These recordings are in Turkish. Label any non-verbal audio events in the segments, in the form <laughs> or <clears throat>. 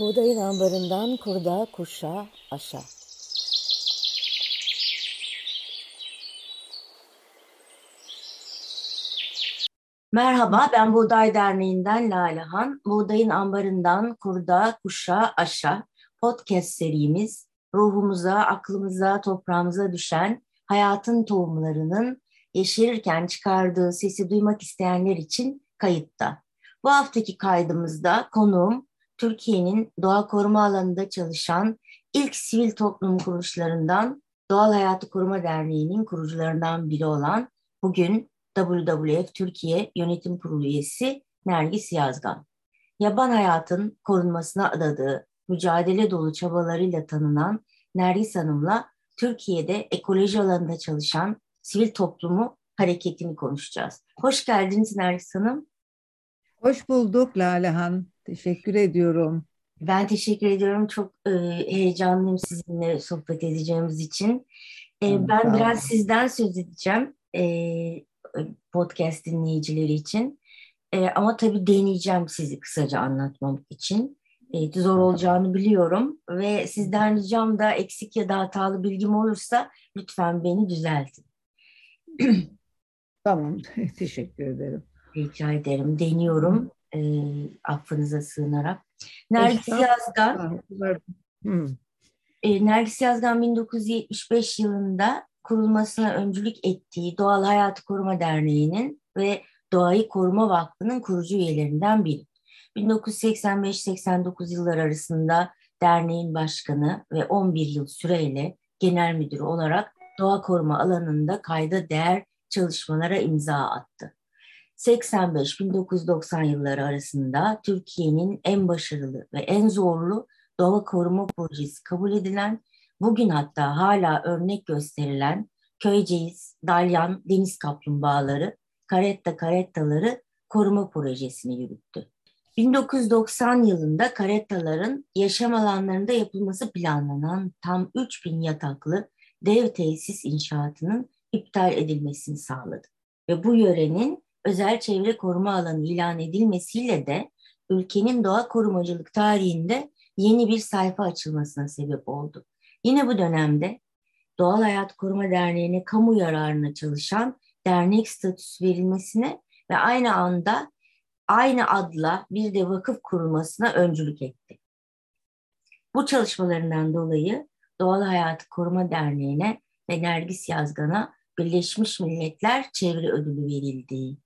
Buğdayın ambarından kurda, kuşa, aşa. Merhaba, ben Buğday Derneği'nden Lalehan. Buğdayın ambarından kurda, kuşa, aşa podcast serimiz ruhumuza, aklımıza, toprağımıza düşen hayatın tohumlarının yeşerirken çıkardığı sesi duymak isteyenler için kayıtta. Bu haftaki kaydımızda konuğum Türkiye'nin doğa koruma alanında çalışan ilk sivil toplum kuruluşlarından Doğal Hayatı Koruma Derneği'nin kurucularından biri olan bugün WWF Türkiye Yönetim Kurulu üyesi Nergis Yazgan. Yaban hayatın korunmasına adadığı mücadele dolu çabalarıyla tanınan Nergis Hanım'la Türkiye'de ekoloji alanında çalışan sivil toplumu hareketini konuşacağız. Hoş geldiniz Nergis Hanım. Hoş bulduk Lalehan. Teşekkür ediyorum. Ben teşekkür ediyorum. Çok e, heyecanlıyım sizinle sohbet edeceğimiz için. E, ben biraz sizden söz edeceğim e, podcast dinleyicileri için. E, ama tabii deneyeceğim sizi kısaca anlatmam için. E, zor olacağını biliyorum ve sizden ricam da eksik ya da hatalı bilgim olursa lütfen beni düzeltin. <clears throat> tamam, <laughs> teşekkür ederim. Rica ederim, deniyorum e, affınıza sığınarak. Nergis Yazgan, e, Nergis Yazgan 1975 yılında kurulmasına öncülük ettiği Doğal Hayatı Koruma Derneği'nin ve Doğayı Koruma Vakfı'nın kurucu üyelerinden biri. 1985-89 yıllar arasında derneğin başkanı ve 11 yıl süreyle genel müdürü olarak doğa koruma alanında kayda değer çalışmalara imza attı. 85-1990 yılları arasında Türkiye'nin en başarılı ve en zorlu doğa koruma projesi kabul edilen, bugün hatta hala örnek gösterilen Köyceğiz, Dalyan, Deniz Kaplumbağaları, Karetta Karettaları koruma projesini yürüttü. 1990 yılında karettaların yaşam alanlarında yapılması planlanan tam 3000 yataklı dev tesis inşaatının iptal edilmesini sağladı. Ve bu yörenin özel çevre koruma alanı ilan edilmesiyle de ülkenin doğa korumacılık tarihinde yeni bir sayfa açılmasına sebep oldu. Yine bu dönemde Doğal Hayat Koruma Derneği'ne kamu yararına çalışan dernek statüsü verilmesine ve aynı anda aynı adla bir de vakıf kurulmasına öncülük etti. Bu çalışmalarından dolayı Doğal Hayatı Koruma Derneği'ne ve Nergis Yazgan'a Birleşmiş Milletler Çevre Ödülü verildi.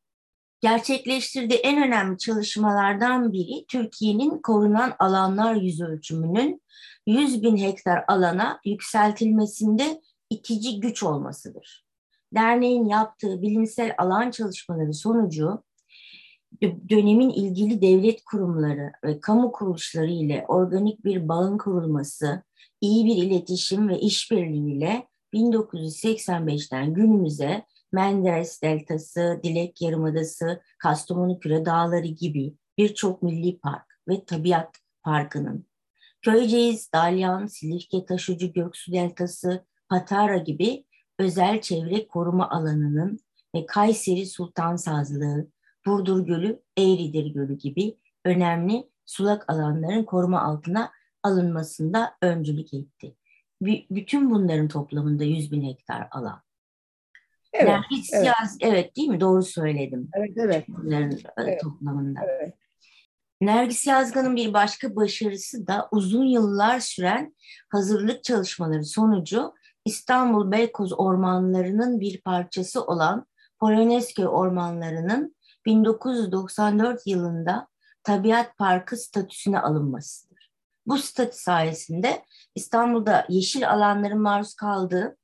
Gerçekleştirdiği en önemli çalışmalardan biri Türkiye'nin korunan alanlar yüz ölçümünün 100 bin hektar alana yükseltilmesinde itici güç olmasıdır. Derneğin yaptığı bilimsel alan çalışmaları sonucu dönemin ilgili devlet kurumları ve kamu kuruluşları ile organik bir bağın kurulması, iyi bir iletişim ve işbirliğiyle 1985'ten günümüze Menderes Deltası, Dilek Yarımadası, Kastamonu Küre Dağları gibi birçok milli park ve tabiat parkının, Köyceğiz, Dalyan, Silifke Taşucu Göksu Deltası, Patara gibi özel çevre koruma alanının ve Kayseri Sultan Sazlığı, Burdur Gölü, Eğridir Gölü gibi önemli sulak alanların koruma altına alınmasında öncülük etti. Bütün bunların toplamında 100 bin hektar alan. Evet, yani hiç evet. Siyasi, evet değil mi? Doğru söyledim. Evet, evet. Bunların e, evet. toplamında. Evet. Nergis Yazgan'ın bir başka başarısı da uzun yıllar süren hazırlık çalışmaları sonucu İstanbul Beykoz ormanlarının bir parçası olan Polonezköy ormanlarının 1994 yılında Tabiat Parkı statüsüne alınmasıdır. Bu statü sayesinde İstanbul'da yeşil alanların maruz kaldığı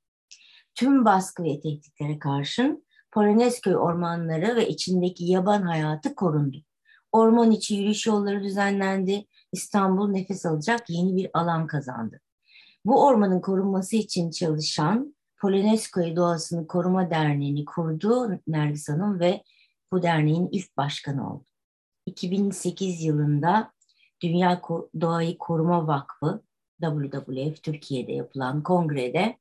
tüm baskı ve tehditlere karşın Polonezköy ormanları ve içindeki yaban hayatı korundu. Orman içi yürüyüş yolları düzenlendi. İstanbul nefes alacak yeni bir alan kazandı. Bu ormanın korunması için çalışan Polonezköy Doğasını Koruma Derneği'ni kurdu Nergis Hanım ve bu derneğin ilk başkanı oldu. 2008 yılında Dünya Doğayı Koruma Vakfı WWF Türkiye'de yapılan kongrede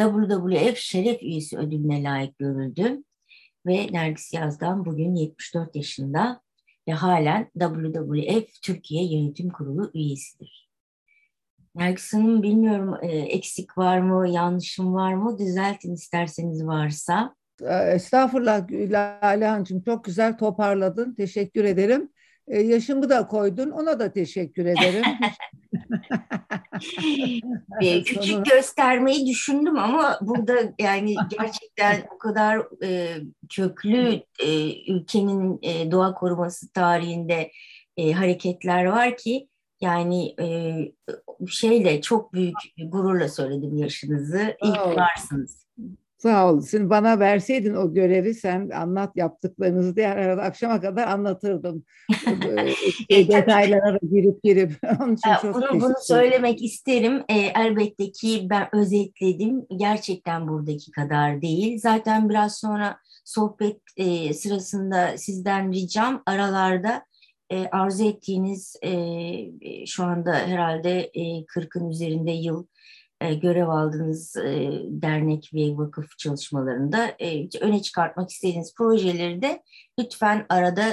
WWF Şeref Üyesi ödülüne layık görüldü ve Nergis Yazgan bugün 74 yaşında ve halen WWF Türkiye Yönetim Kurulu üyesidir. Nergis Hanım bilmiyorum e, eksik var mı, yanlışım var mı? Düzeltin isterseniz varsa. Estağfurullah Lale Hanımcığım çok güzel toparladın. Teşekkür ederim. Ee, yaşımı da koydun. Ona da teşekkür ederim. <laughs> <laughs> Küçük Sonuna... göstermeyi düşündüm ama burada yani gerçekten o kadar e, köklü e, ülkenin e, doğa koruması tarihinde e, hareketler var ki yani e, şeyle çok büyük gururla söyledim yaşınızı. İyi ki varsınız. Sağ ol. Şimdi bana verseydin o görevi sen anlat yaptıklarınızı diye arada akşama kadar anlatırdım. e, <laughs> detaylara girip girip. <laughs> Onun için çok bunu, bunu söylemek isterim. E, elbette ki ben özetledim. Gerçekten buradaki kadar değil. Zaten biraz sonra sohbet e, sırasında sizden ricam aralarda e, arzu ettiğiniz e, şu anda herhalde e, 40'ın üzerinde yıl e, görev aldığınız e, dernek ve vakıf çalışmalarında e, öne çıkartmak istediğiniz projeleri de lütfen arada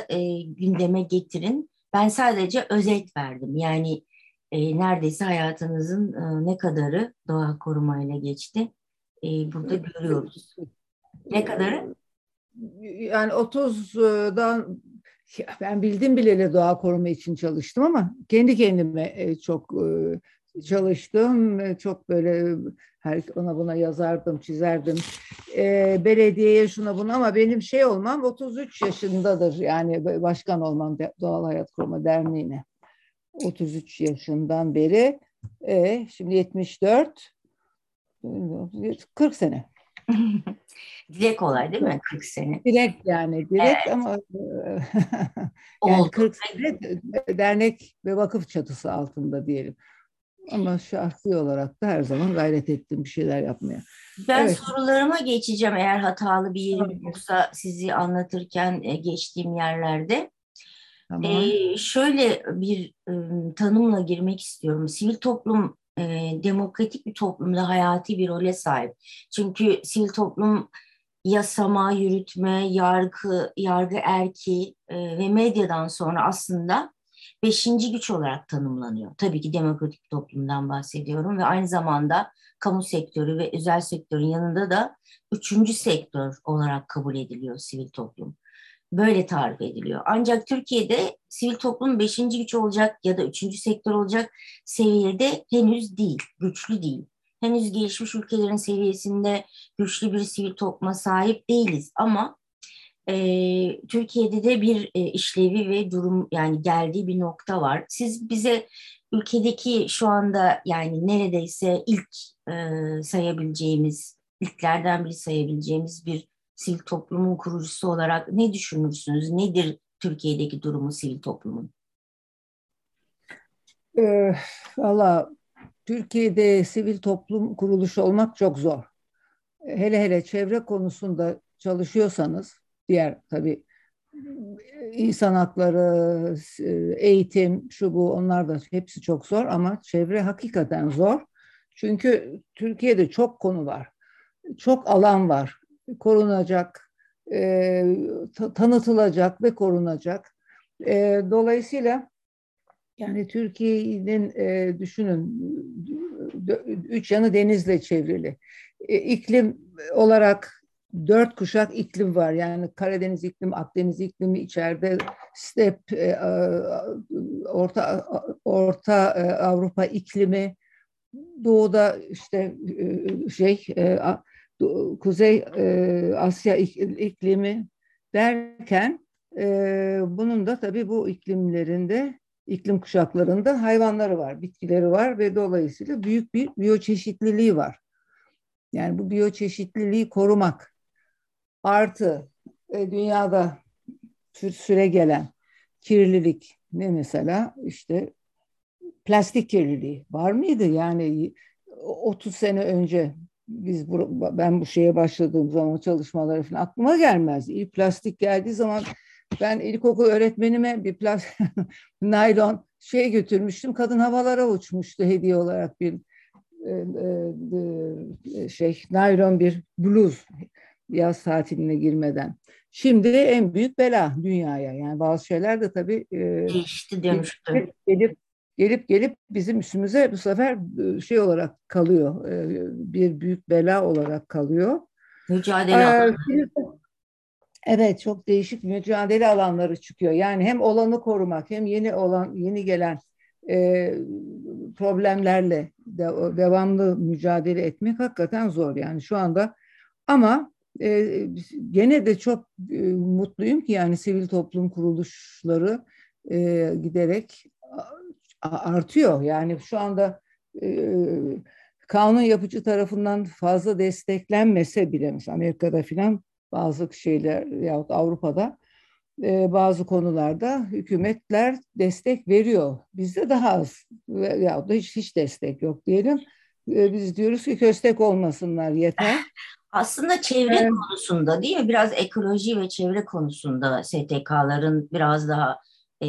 gündeme getirin. Ben sadece özet verdim. Yani neredeyse hayatınızın ne kadarı doğa korumayla geçti. burada görüyoruz. Ne kadarı? Yani 30'dan ben bildim bileli doğa koruma için çalıştım ama kendi kendime çok çalıştım. Çok böyle her ona buna yazardım, çizerdim. E, belediyeye şuna buna ama benim şey olmam 33 yaşındadır. Yani başkan olmam Doğal Hayat Koruma Derneği'ne. 33 yaşından beri. E, şimdi 74 40 sene. <laughs> Dilek kolay değil mi? 40 sene. Dilek yani. Dilek evet. ama <laughs> yani Oldu. 40 sene dernek ve vakıf çatısı altında diyelim. Ama şahsi olarak da her zaman gayret ettim bir şeyler yapmaya. Ben evet. sorularıma geçeceğim eğer hatalı bir yerim yoksa sizi anlatırken e, geçtiğim yerlerde. Tamam. Ee, şöyle bir e, tanımla girmek istiyorum. Sivil toplum e, demokratik bir toplumda hayati bir role sahip. Çünkü sivil toplum yasama, yürütme, yargı, yargı erki e, ve medyadan sonra aslında beşinci güç olarak tanımlanıyor. Tabii ki demokratik toplumdan bahsediyorum ve aynı zamanda kamu sektörü ve özel sektörün yanında da üçüncü sektör olarak kabul ediliyor sivil toplum. Böyle tarif ediliyor. Ancak Türkiye'de sivil toplum beşinci güç olacak ya da üçüncü sektör olacak seviyede henüz değil, güçlü değil. Henüz gelişmiş ülkelerin seviyesinde güçlü bir sivil topluma sahip değiliz ama e, Türkiye'de de bir e, işlevi ve durum yani geldiği bir nokta var. Siz bize ülkedeki şu anda yani neredeyse ilk e, sayabileceğimiz, ilklerden biri sayabileceğimiz bir sivil toplumun kurucusu olarak ne düşünürsünüz? Nedir Türkiye'deki durumu sivil toplumun? E, Valla Türkiye'de sivil toplum kuruluşu olmak çok zor. Hele hele çevre konusunda çalışıyorsanız diğer tabii insan hakları, eğitim, şu bu onlar da hepsi çok zor ama çevre hakikaten zor. Çünkü Türkiye'de çok konu var. Çok alan var. Korunacak, e, tanıtılacak ve korunacak. E, dolayısıyla yani Türkiye'nin e, düşünün üç yanı denizle çevrili. E, iklim olarak dört kuşak iklim var. Yani Karadeniz iklimi, Akdeniz iklimi içeride step, e, orta orta e, Avrupa iklimi, doğuda işte e, şey Kuzey Asya iklimi derken bunun da tabii bu iklimlerinde iklim kuşaklarında hayvanları var, bitkileri var ve dolayısıyla büyük bir biyoçeşitliliği var. Yani bu biyoçeşitliliği korumak Artı e, dünyada süre gelen kirlilik ne mesela işte plastik kirliliği var mıydı? Yani 30 sene önce biz bu, ben bu şeye başladığım zaman çalışmaları falan aklıma gelmez. İlk plastik geldiği zaman ben ilkokul öğretmenime bir plastik <laughs> naylon şey götürmüştüm. Kadın havalara uçmuştu hediye olarak bir e, e, e, şey naylon bir bluz yaz tatiline girmeden. Şimdi en büyük bela dünyaya. Yani bazı şeyler de tabii e, değişti demişti. Gelip gelip gelip bizim üstümüze bu sefer e, şey olarak kalıyor. E, bir büyük bela olarak kalıyor. Mücadele ee, Evet çok değişik mücadele alanları çıkıyor. Yani hem olanı korumak hem yeni olan yeni gelen e, problemlerle de, devamlı mücadele etmek hakikaten zor. Yani şu anda ama e, gene de çok e, mutluyum ki yani sivil toplum kuruluşları e, giderek artıyor. Yani şu anda e, kanun yapıcı tarafından fazla desteklenmese bile mesela Amerika'da filan bazı şeyler yahut Avrupa'da e, bazı konularda hükümetler destek veriyor. Bizde daha az ya da hiç, hiç destek yok diyelim. E, biz diyoruz ki köstek olmasınlar yeter. <laughs> Aslında çevre evet. konusunda değil mi? Biraz ekoloji ve çevre konusunda STK'ların biraz daha e,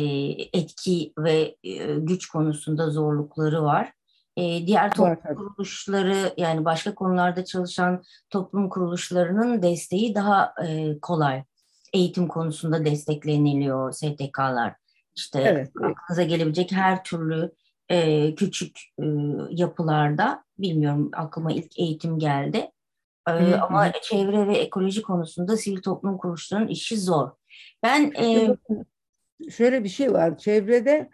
etki ve e, güç konusunda zorlukları var. E, diğer toplum var, kuruluşları yani başka konularda çalışan toplum kuruluşlarının desteği daha e, kolay. Eğitim konusunda destekleniliyor STK'lar. İşte evet. aklınıza gelebilecek her türlü e, küçük e, yapılarda bilmiyorum aklıma ilk eğitim geldi. E, ama çevre ve ekoloji konusunda sivil toplum kuruluşlarının işi zor. Ben e, şöyle bir şey var. Çevrede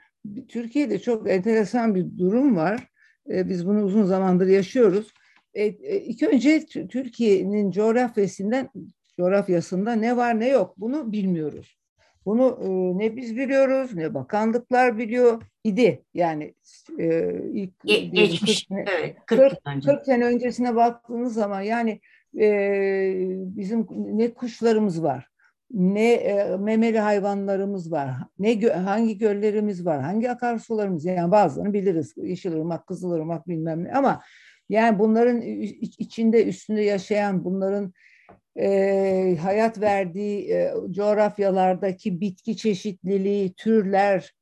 Türkiye'de çok enteresan bir durum var. E, biz bunu uzun zamandır yaşıyoruz. E, e, ilk önce Türkiye'nin coğrafyasından coğrafyasında ne var ne yok bunu bilmiyoruz. Bunu e, ne biz biliyoruz ne bakanlıklar biliyor idi. Yani e, ilk Ge geçmiş 40 sene, evet 40, 40, 40 sene öncesine baktığınız zaman yani e, bizim ne kuşlarımız var ne e, memeli hayvanlarımız var, ne gö hangi göllerimiz var, hangi akarsularımız yani bazılarını biliriz. Yeşilırmak, Kızılırmak bilmem ne ama yani bunların içinde üstünde yaşayan bunların e, hayat verdiği e, coğrafyalardaki bitki çeşitliliği, türler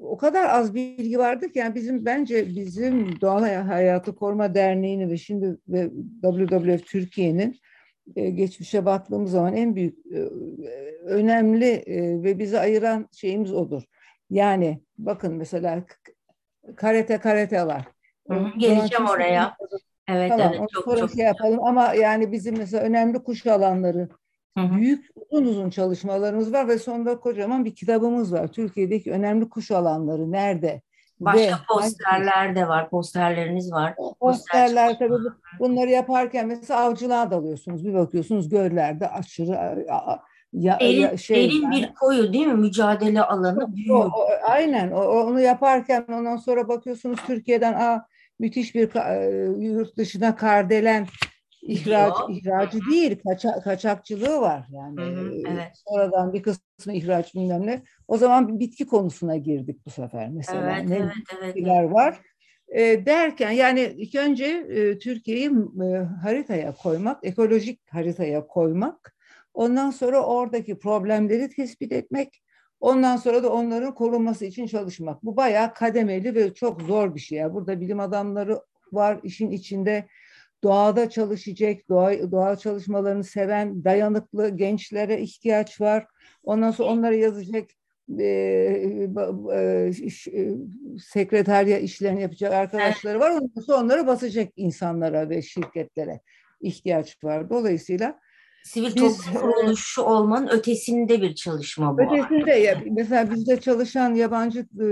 o kadar az bilgi vardı ki yani bizim bence bizim Doğal Hayatı Koruma Derneği'nin ve şimdi ve WWF Türkiye'nin e, geçmişe baktığımız zaman en büyük e, önemli e, ve bizi ayıran şeyimiz odur. Yani bakın mesela karate. Hı hı, geleceğim oraya. Evet tamam, evet çok sonra çok. Şey yapalım ama yani bizim mesela önemli kuş alanları hı hı. büyük uzun uzun çalışmalarımız var ve sonunda kocaman bir kitabımız var. Türkiye'deki önemli kuş alanları nerede? Başka Ve posterler de var, posterleriniz var. Posterler Poster tabii bunları yaparken mesela avcılığa dalıyorsunuz. Bir bakıyorsunuz göllerde aşırı ya, derin, şey, derin yani, bir koyu değil mi? Mücadele alanı büyüyor. O, o, aynen o, onu yaparken ondan sonra bakıyorsunuz Türkiye'den aa, müthiş bir yurt dışına kardelen ihraç, ihracı değil, kaça, kaçakçılığı var. Yani hı hı, evet. sonradan bir kısmı ihraç bilmem ne. O zaman bitki konusuna girdik bu sefer mesela. Evet, ne evet, bitkiler evet. var. E, derken yani ilk önce e, Türkiye'yi e, haritaya koymak, ekolojik haritaya koymak. Ondan sonra oradaki problemleri tespit etmek. Ondan sonra da onların korunması için çalışmak. Bu bayağı kademeli ve çok zor bir şey. Yani burada bilim adamları var işin içinde doğada çalışacak, doğa, doğa çalışmalarını seven, dayanıklı gençlere ihtiyaç var. Ondan sonra onlara yazacak e, e, e, sekreterya işlerini yapacak arkadaşları var. Ondan sonra onları basacak insanlara ve şirketlere ihtiyaç var. Dolayısıyla Sivil toplum kuruluşu olmanın ötesinde bir çalışma bu. Ötesinde ya, mesela bizde çalışan yabancı e,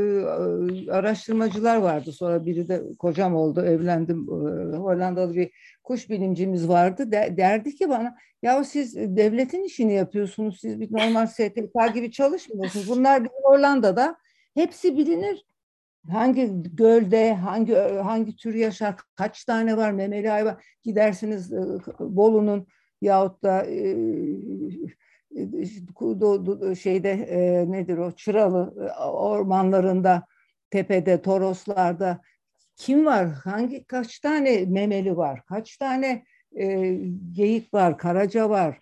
araştırmacılar vardı. Sonra biri de kocam oldu, evlendim. E, Hollandalı bir kuş bilimcimiz vardı. De, derdi ki bana ya siz devletin işini yapıyorsunuz. Siz bir normal <laughs> STK gibi çalışmıyorsunuz. Bunlar bizim Hollanda'da hepsi bilinir. Hangi gölde, hangi hangi tür yaşar, kaç tane var memeli hayvan. Gidersiniz e, Bolu'nun yahut da şeyde nedir o? Çıralı ormanlarında tepede Toroslarda kim var? Hangi kaç tane memeli var? Kaç tane e, geyik var? Karaca var?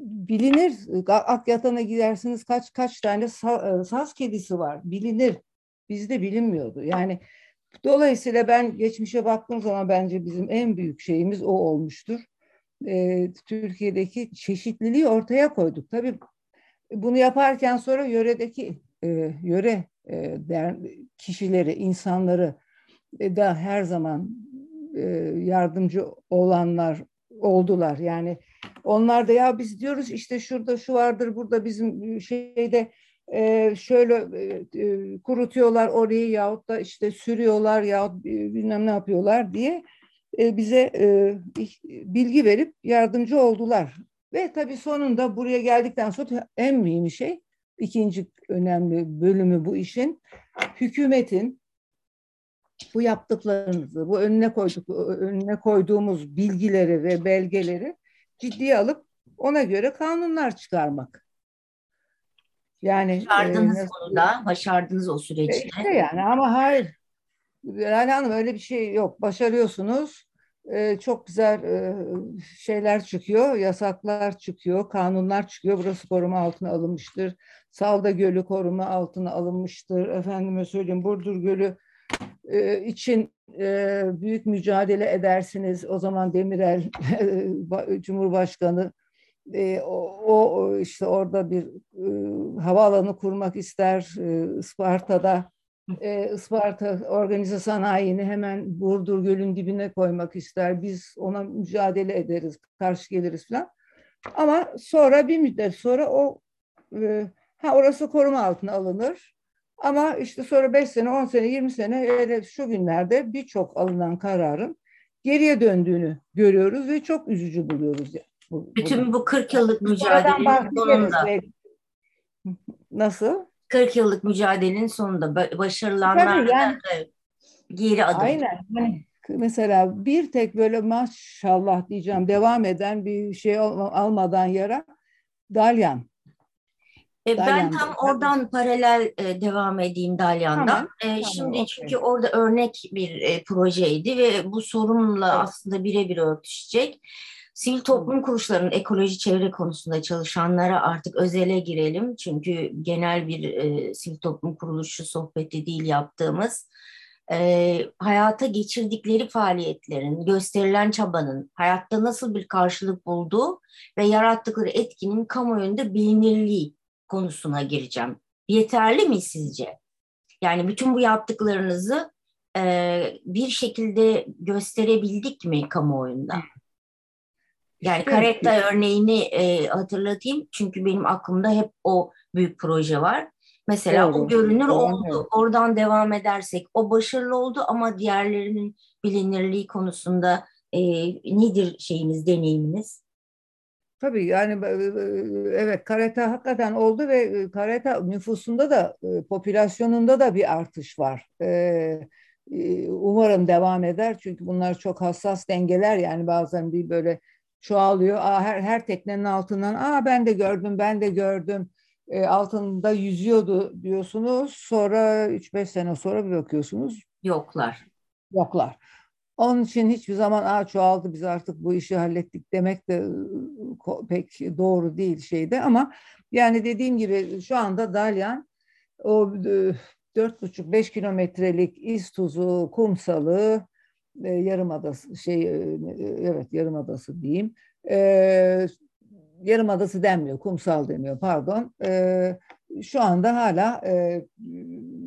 Bilinir. Akyata'na gidersiniz kaç kaç tane sa, saz kedisi var? Bilinir. Bizde bilinmiyordu. Yani dolayısıyla ben geçmişe baktığım zaman bence bizim en büyük şeyimiz o olmuştur e, Türkiye'deki çeşitliliği ortaya koyduk. Tabii bunu yaparken sonra yöredeki e, yöre e, kişileri, insanları e, da her zaman e, yardımcı olanlar oldular. Yani onlar da ya biz diyoruz işte şurada şu vardır, burada bizim şeyde e, şöyle e, e, kurutuyorlar orayı yahut da işte sürüyorlar yahut bilmem ne yapıyorlar diye e, bize e, bilgi verip yardımcı oldular. Ve tabii sonunda buraya geldikten sonra en mühim şey, ikinci önemli bölümü bu işin, hükümetin bu yaptıklarımızı, bu önüne koyduk, önüne koyduğumuz bilgileri ve belgeleri ciddiye alıp ona göre kanunlar çıkarmak. Yani başardınız e, konuda, başardınız o süreçte. İşte yani ama hayır. Yani hanım öyle bir şey yok. Başarıyorsunuz. Ee, çok güzel e, şeyler çıkıyor, yasaklar çıkıyor, kanunlar çıkıyor. Burası koruma altına alınmıştır. Salda Gölü koruma altına alınmıştır. Efendime söyleyeyim Burdur Gölü e, için e, büyük mücadele edersiniz. O zaman Demirel <laughs> Cumhurbaşkanı e, o, o işte orada bir e, havaalanı kurmak ister e, Isparta'da. E, Isparta organize sanayini hemen Burdur Gölü'nün dibine koymak ister. Biz ona mücadele ederiz, karşı geliriz falan. Ama sonra bir müddet sonra o e, ha orası koruma altına alınır. Ama işte sonra 5 sene, 10 sene, 20 sene öyle şu günlerde birçok alınan kararın geriye döndüğünü görüyoruz ve çok üzücü buluyoruz. Yani. Bu, Bütün bu 40 yıllık mücadelenin sonunda. Nasıl? 40 yıllık mücadelenin sonunda başarılanlar yani, geri adım. Aynen. Yani mesela bir tek böyle maşallah diyeceğim devam eden bir şey almadan yara Dalyan. E, ben tam oradan paralel e, devam edeyim Dalyan'dan. Tamam, e, tamam, şimdi okay. çünkü orada örnek bir e, projeydi ve bu sorunla evet. aslında birebir örtüşecek. Sivil toplum kuruluşlarının ekoloji çevre konusunda çalışanlara artık özele girelim. Çünkü genel bir e, sivil toplum kuruluşu sohbeti değil yaptığımız. E, hayata geçirdikleri faaliyetlerin, gösterilen çabanın hayatta nasıl bir karşılık bulduğu ve yarattıkları etkinin kamuoyunda bilinirliği konusuna gireceğim. Yeterli mi sizce? Yani bütün bu yaptıklarınızı e, bir şekilde gösterebildik mi kamuoyunda? Yani Karetta örneğini e, hatırlatayım çünkü benim aklımda hep o büyük proje var. Mesela Doğru. o görünür Doğru. oldu. Oradan devam edersek o başarılı oldu ama diğerlerinin bilinirliği konusunda e, nedir şeyiniz, deneyiminiz? Tabii yani evet karate hakikaten oldu ve karate nüfusunda da popülasyonunda da bir artış var. Umarım devam eder çünkü bunlar çok hassas dengeler yani bazen bir böyle çoğalıyor. Aa, her, her teknenin altından aa ben de gördüm ben de gördüm e, altında yüzüyordu diyorsunuz. Sonra 3-5 sene sonra bir bakıyorsunuz. Yoklar. Yoklar. Onun için hiçbir zaman aa çoğaldı biz artık bu işi hallettik demek de pek doğru değil şeyde ama yani dediğim gibi şu anda Dalyan o dört buçuk beş kilometrelik iz tuzu kumsalı e, yarımadası şey e, evet yarımadası diyeyim. E, yarımadası denmiyor kumsal deniyor pardon. E, şu anda hala e,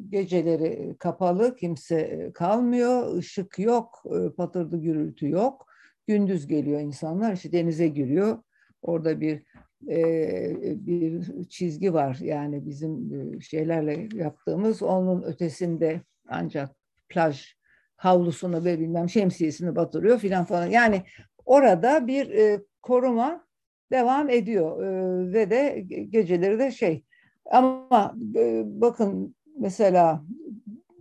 geceleri kapalı kimse kalmıyor. Işık yok e, patırdı gürültü yok. Gündüz geliyor insanlar işte denize giriyor. Orada bir e, bir çizgi var. Yani bizim e, şeylerle yaptığımız onun ötesinde ancak plaj havlusunu ve bilmem şemsiyesini batırıyor filan falan. Yani orada bir e, koruma devam ediyor e, ve de geceleri de şey ama e, bakın mesela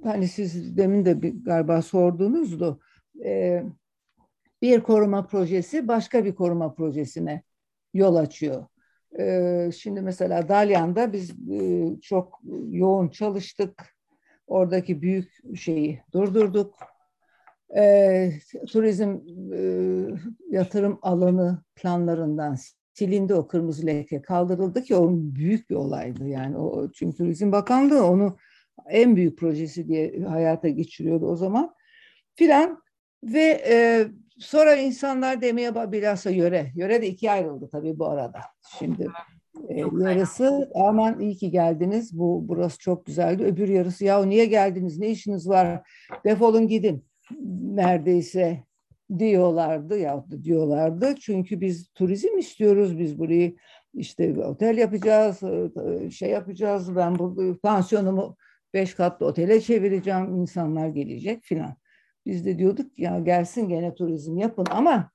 hani siz demin de bir, galiba sordunuzdu e, bir koruma projesi başka bir koruma projesine yol açıyor. E, şimdi mesela Dalyan'da biz e, çok yoğun çalıştık. Oradaki büyük şeyi durdurduk e, turizm e, yatırım alanı planlarından silindi o kırmızı leke kaldırıldı ki o büyük bir olaydı yani o çünkü Turizm Bakanlığı onu en büyük projesi diye hayata geçiriyordu o zaman filan ve e, sonra insanlar demeye bilhassa yöre. Yöre de ikiye ayrıldı tabii bu arada. Şimdi e, yarısı aman iyi ki geldiniz. Bu burası çok güzeldi. Öbür yarısı ya niye geldiniz? Ne işiniz var? Defolun gidin. Neredeyse diyorlardı ya diyorlardı. Çünkü biz turizm istiyoruz. Biz burayı işte otel yapacağız, e, şey yapacağız. Ben bu pansiyonumu beş katlı otele çevireceğim. insanlar gelecek filan. Biz de diyorduk ya gelsin gene turizm yapın ama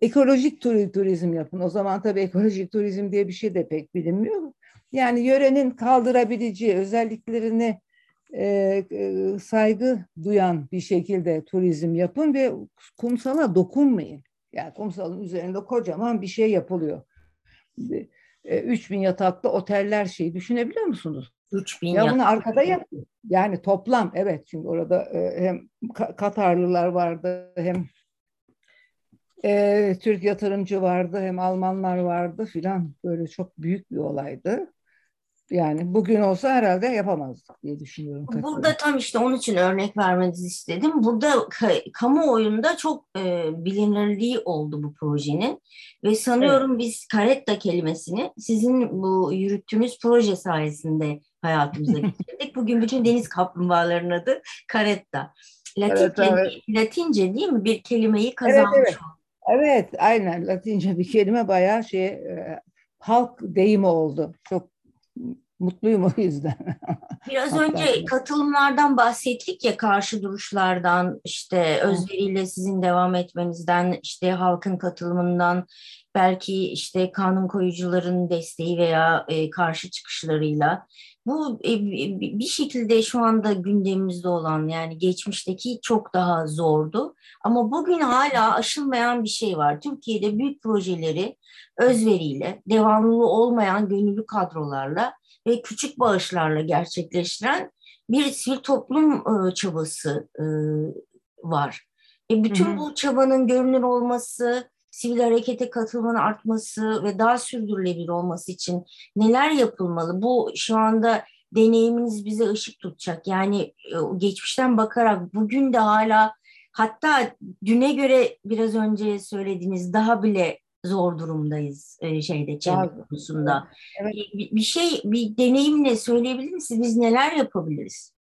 ekolojik turizm yapın. O zaman tabii ekolojik turizm diye bir şey de pek bilinmiyor. Yani yörenin kaldırabileceği özelliklerini e, e, saygı duyan bir şekilde turizm yapın ve kumsala dokunmayın. Yani kumsalın üzerinde kocaman bir şey yapılıyor. E, 3000 yataklı oteller şeyi düşünebiliyor musunuz? 3000 ya bunu arkada yapıyor. Yani toplam evet çünkü orada e, hem Katarlılar vardı hem e, Türk yatırımcı vardı hem Almanlar vardı filan böyle çok büyük bir olaydı. Yani bugün olsa herhalde yapamazdık diye düşünüyorum. Burada tam işte onun için örnek vermenizi istedim. Burada kamuoyunda çok e, bilinirliği oldu bu projenin. Ve sanıyorum evet. biz karetta kelimesini sizin bu yürüttüğünüz proje sayesinde hayatımıza <laughs> getirdik. Bugün bütün deniz kaplumbağalarının adı karetta. Latin, evet, evet. Latince değil mi? Bir kelimeyi kazanmış evet, evet. Evet, aynen. Latince bir kelime bayağı şey e, halk deyimi oldu. Çok mutluyum o yüzden. <laughs> Biraz önce katılımlardan bahsettik ya karşı duruşlardan işte özveriyle sizin devam etmenizden işte halkın katılımından belki işte kanun koyucuların desteği veya e, karşı çıkışlarıyla bu e, bir şekilde şu anda gündemimizde olan yani geçmişteki çok daha zordu. Ama bugün hala aşılmayan bir şey var. Türkiye'de büyük projeleri özveriyle, devamlı olmayan gönüllü kadrolarla ve küçük bağışlarla gerçekleştiren bir sivil toplum e, çabası e, var. E bütün hı hı. bu çabanın görünür olması, sivil harekete katılmanın artması ve daha sürdürülebilir olması için neler yapılmalı? Bu şu anda deneyiminiz bize ışık tutacak. Yani e, geçmişten bakarak bugün de hala hatta düne göre biraz önce söylediğiniz daha bile zor durumdayız e, şeyde çevre konusunda. Evet. Bir, bir şey, bir deneyimle söyleyebilir misiniz? Biz neler yapabiliriz?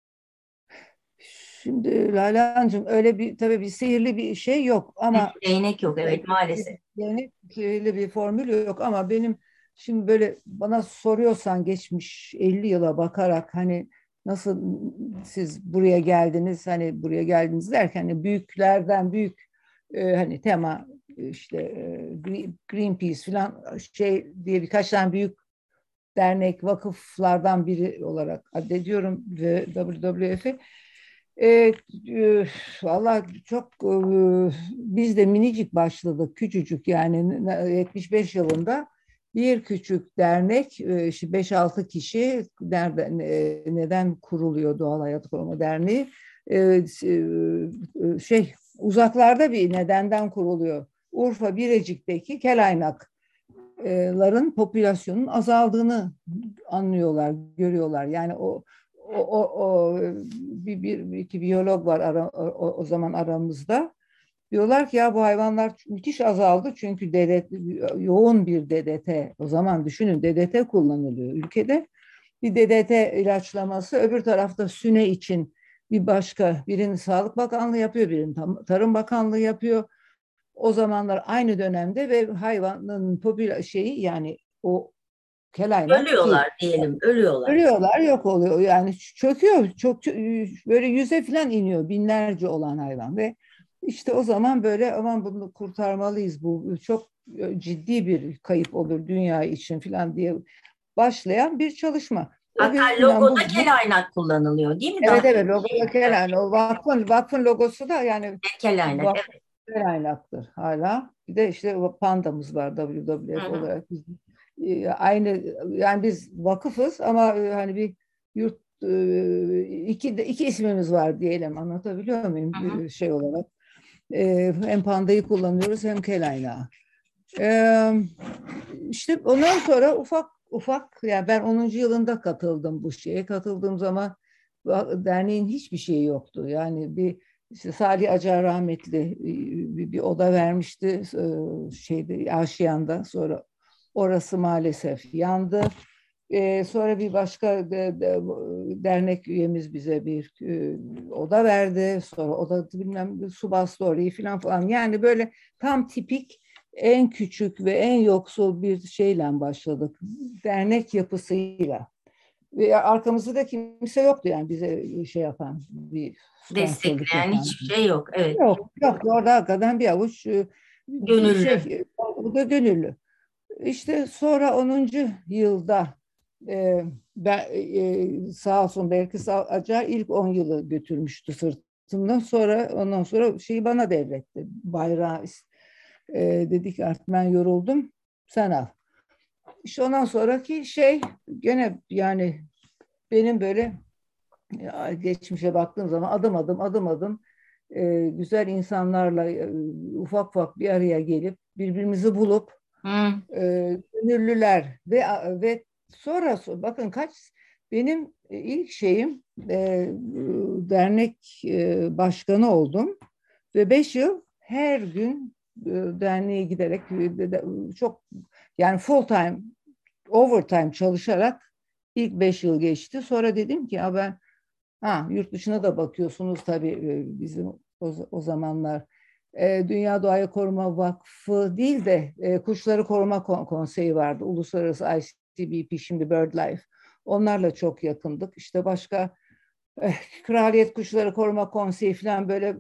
Şimdi Lale Hanımcığım öyle bir tabii bir sihirli bir şey yok ama değnek yok evet maalesef. Değnek sihirli bir formül yok ama benim şimdi böyle bana soruyorsan geçmiş 50 yıla bakarak hani nasıl siz buraya geldiniz hani buraya geldiniz derken hani büyüklerden büyük e, hani tema işte e, Greenpeace falan şey diye birkaç tane büyük dernek vakıflardan biri olarak addediyorum ve WWF'i e, e, Valla çok e, biz de minicik başladık, küçücük yani 75 yılında bir küçük dernek, e, 5-6 kişi nereden, e, neden kuruluyor Doğal Hayat Koruma Derneği? E, e, şey uzaklarda bir nedenden kuruluyor. Urfa Birecik'teki kelaynakların popülasyonun azaldığını anlıyorlar, görüyorlar. Yani o o, o, o bir, bir, iki biyolog var ara, o, o zaman aramızda. Diyorlar ki ya bu hayvanlar müthiş azaldı çünkü DDT, yoğun bir DDT, o zaman düşünün DDT kullanılıyor ülkede. Bir DDT ilaçlaması, öbür tarafta süne için bir başka, birinin Sağlık Bakanlığı yapıyor, birinin Tarım Bakanlığı yapıyor. O zamanlar aynı dönemde ve hayvanın popüler şeyi yani o kelaynak ölüyorlar diyelim ölüyorlar. Ölüyorlar yok oluyor yani çöküyor çok böyle yüze falan iniyor binlerce olan hayvan ve işte o zaman böyle aman bunu kurtarmalıyız bu çok ciddi bir kayıp olur dünya için falan diye başlayan bir çalışma. Hatta logoda kelaynak kullanılıyor değil mi? Evet evet logoda kelaynak. O vakfın, vakfın logosu da yani kelaynak. Vakfın evet. Kelaynaktır hala. Bir de işte pandamız var WWF Hı-hı. olarak. Ee, aynı yani biz vakıfız ama e, hani bir yurt e, iki iki ismimiz var diyelim anlatabiliyor muyum Hı-hı. E, şey olarak hem pandayı kullanıyoruz hem kelaynağı. İşte ondan sonra ufak ufak yani ben 10. yılında katıldım bu şeye katıldığım zaman derneğin hiçbir şeyi yoktu yani bir işte Salih Acar rahmetli bir, bir oda vermişti şeyde Aşiyan'da sonra orası maalesef yandı. Ee, sonra bir başka de, de, dernek üyemiz bize bir e, oda verdi. Sonra oda bilmem su bastı orayı falan falan. Yani böyle tam tipik en küçük ve en yoksul bir şeyle başladık. Dernek yapısıyla. Ve arkamızda da kimse yoktu yani bize şey yapan bir destekleyen hiçbir şey yok. Evet. Yok, yok. Orada hakikaten bir avuç e, gönüllü. Şey, bu da gönüllü. İşte sonra 10. yılda e, ben, e, sağ olsun belki sağ, Acar ilk 10 yılı götürmüştü sırtımdan. Sonra ondan sonra şeyi bana devretti. Bayrağı e, dedik artık ben yoruldum sen al. İşte ondan sonraki şey gene yani benim böyle geçmişe baktığım zaman adım adım adım adım e, güzel insanlarla e, ufak ufak bir araya gelip birbirimizi bulup e, gönüllüler ve ve sonra bakın kaç benim ilk şeyim e, dernek e, başkanı oldum ve beş yıl her gün e, derneğe giderek e, çok yani full time overtime çalışarak ilk beş yıl geçti. Sonra dedim ki ya ben ha yurt dışına da bakıyorsunuz tabii e, bizim o, o zamanlar e, Dünya Doğayı Koruma Vakfı değil de e, Kuşları Koruma Konseyi vardı. Uluslararası ICBP şimdi BirdLife. Onlarla çok yakındık. İşte başka e, Kraliyet Kuşları Koruma Konseyi falan böyle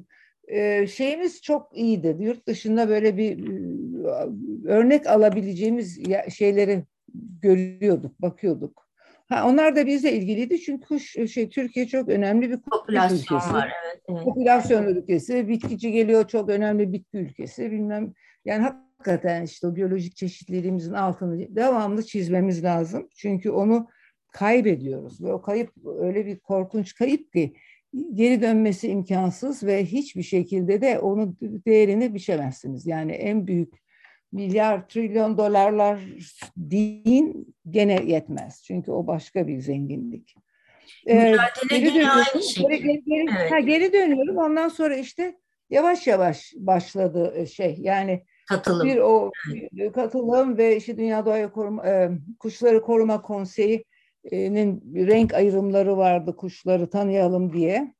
e, şeyimiz çok iyiydi. Yurt dışında böyle bir e, örnek alabileceğimiz şeyleri görüyorduk, bakıyorduk. Ha, onlar da bizle ilgiliydi çünkü kuş, şey Türkiye çok önemli bir popülasyon ülkesi. var. Evet, evet. Popülasyon ülkesi, bitkici geliyor çok önemli bitki ülkesi bilmem. Yani hakikaten işte o biyolojik çeşitliliğimizin altını devamlı çizmemiz lazım. Çünkü onu kaybediyoruz ve o kayıp öyle bir korkunç kayıp ki geri dönmesi imkansız ve hiçbir şekilde de onun değerini biçemezsiniz. Yani en büyük milyar trilyon dolarlar deyin gene yetmez. Çünkü o başka bir zenginlik. Ee, geri, dönüyorum, geri, geri, geri, evet. ha, geri dönüyorum. Ondan sonra işte yavaş yavaş başladı e, şey. Yani katılım. Bir o katılım ve işte Dünya Doğa Koruma, e, Kuşları Koruma Konseyi'nin renk ayrımları vardı kuşları tanıyalım diye.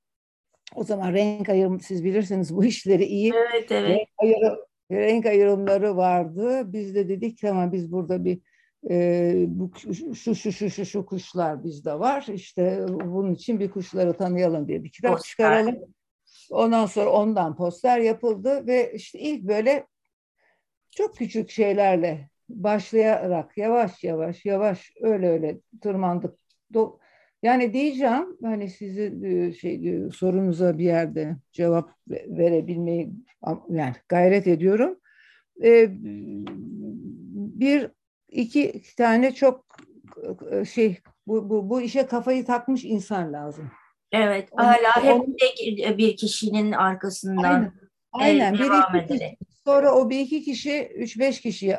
O zaman renk ayrım siz bilirsiniz bu işleri iyi. Evet evet. Renk, ayrı, renk ayrımları vardı. Biz de dedik tamam biz burada bir e, bu şu şu şu şu şu kuşlar bizde var. İşte bunun için bir kuşları tanıyalım diye bir kitap poster. çıkaralım. Ondan sonra ondan poster yapıldı ve işte ilk böyle çok küçük şeylerle başlayarak yavaş yavaş yavaş öyle öyle tırmandık. Yani diyeceğim hani sizi e, şey e, sorunuza bir yerde cevap verebilmeyi yani gayret ediyorum. E, bir iki tane çok şey bu, bu, bu işe kafayı takmış insan lazım. Evet, hala hep bir kişinin arkasından aynen, aynen, devam bir iki kişi, Sonra o bir iki kişi, üç beş kişi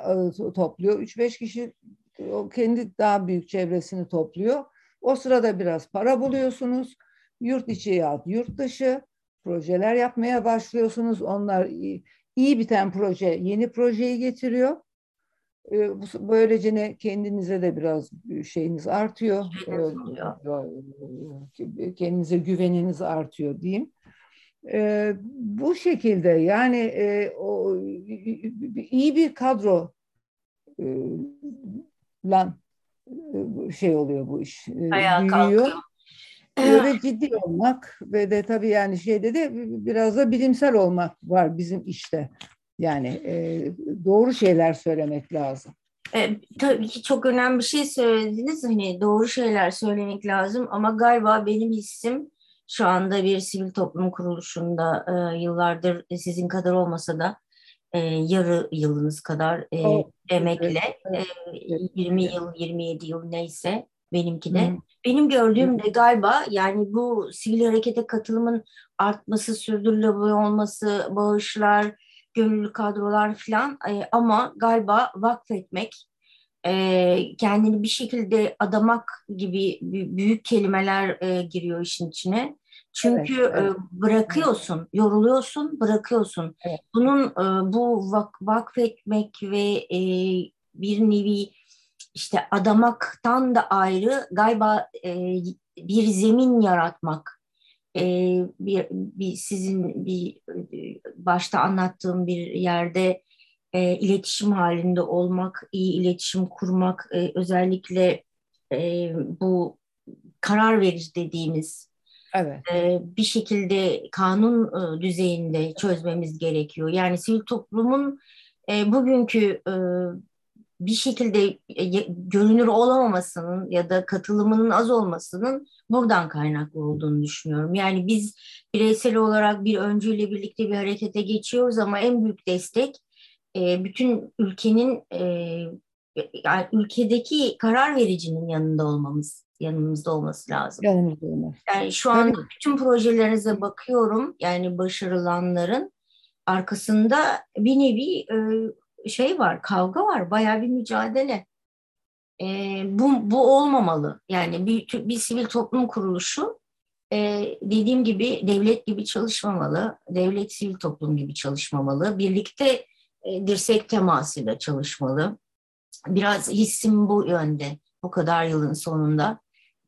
topluyor. Üç beş kişi o kendi daha büyük çevresini topluyor. O sırada biraz para buluyorsunuz. Yurt içi ya yurt dışı projeler yapmaya başlıyorsunuz. Onlar iyi, iyi biten proje yeni projeyi getiriyor. Ee, böylece ne kendinize de biraz şeyiniz artıyor. Ee, kendinize güveniniz artıyor diyeyim. Ee, bu şekilde yani e, o iyi bir kadro e, lan e, şey oluyor bu iş. E, Ayağa büyüyor. Kalkıyor. Ve ciddi olmak ve de tabii yani şeyde de biraz da bilimsel olmak var bizim işte. Yani e, doğru şeyler söylemek lazım. E, tabii ki çok önemli bir şey söylediniz. Hani doğru şeyler söylemek lazım ama galiba benim hissim şu anda bir sivil toplum kuruluşunda e, yıllardır sizin kadar olmasa da e, yarı yılınız kadar e, oh, emekle evet, e, 20 yıl 27 yıl neyse benimki de. Hı. Benim gördüğüm de galiba yani bu sivil harekete katılımın artması, sürdürülebilir olması, bağışlar, gönüllü kadrolar falan e, ama galiba vakfetmek, e, kendini bir şekilde adamak gibi büyük kelimeler e, giriyor işin içine Çünkü evet, evet. bırakıyorsun, yoruluyorsun, bırakıyorsun. Evet. Bunun bu vak vakfetmek ve bir nevi işte adamaktan da ayrı galiba bir zemin yaratmak. Bir, bir sizin bir başta anlattığım bir yerde iletişim halinde olmak, iyi iletişim kurmak, özellikle bu karar verici dediğimiz Evet. bir şekilde kanun düzeyinde çözmemiz gerekiyor. Yani sivil toplumun bugünkü bir şekilde görünür olamamasının ya da katılımının az olmasının buradan kaynaklı olduğunu düşünüyorum. Yani biz bireysel olarak bir öncüyle birlikte bir harekete geçiyoruz ama en büyük destek bütün ülkenin yani ülkedeki karar vericinin yanında olmamız yanımızda olması lazım. Yanımızda olması. Yani şu an Tabii. bütün projelerinize bakıyorum. Yani başarılanların arkasında bir nevi e, şey var, kavga var, bayağı bir mücadele. E, bu, bu olmamalı. Yani bir, bir sivil toplum kuruluşu e, dediğim gibi devlet gibi çalışmamalı, devlet sivil toplum gibi çalışmamalı, birlikte e, dirsek temasıyla çalışmalı. Biraz hissim bu yönde bu kadar yılın sonunda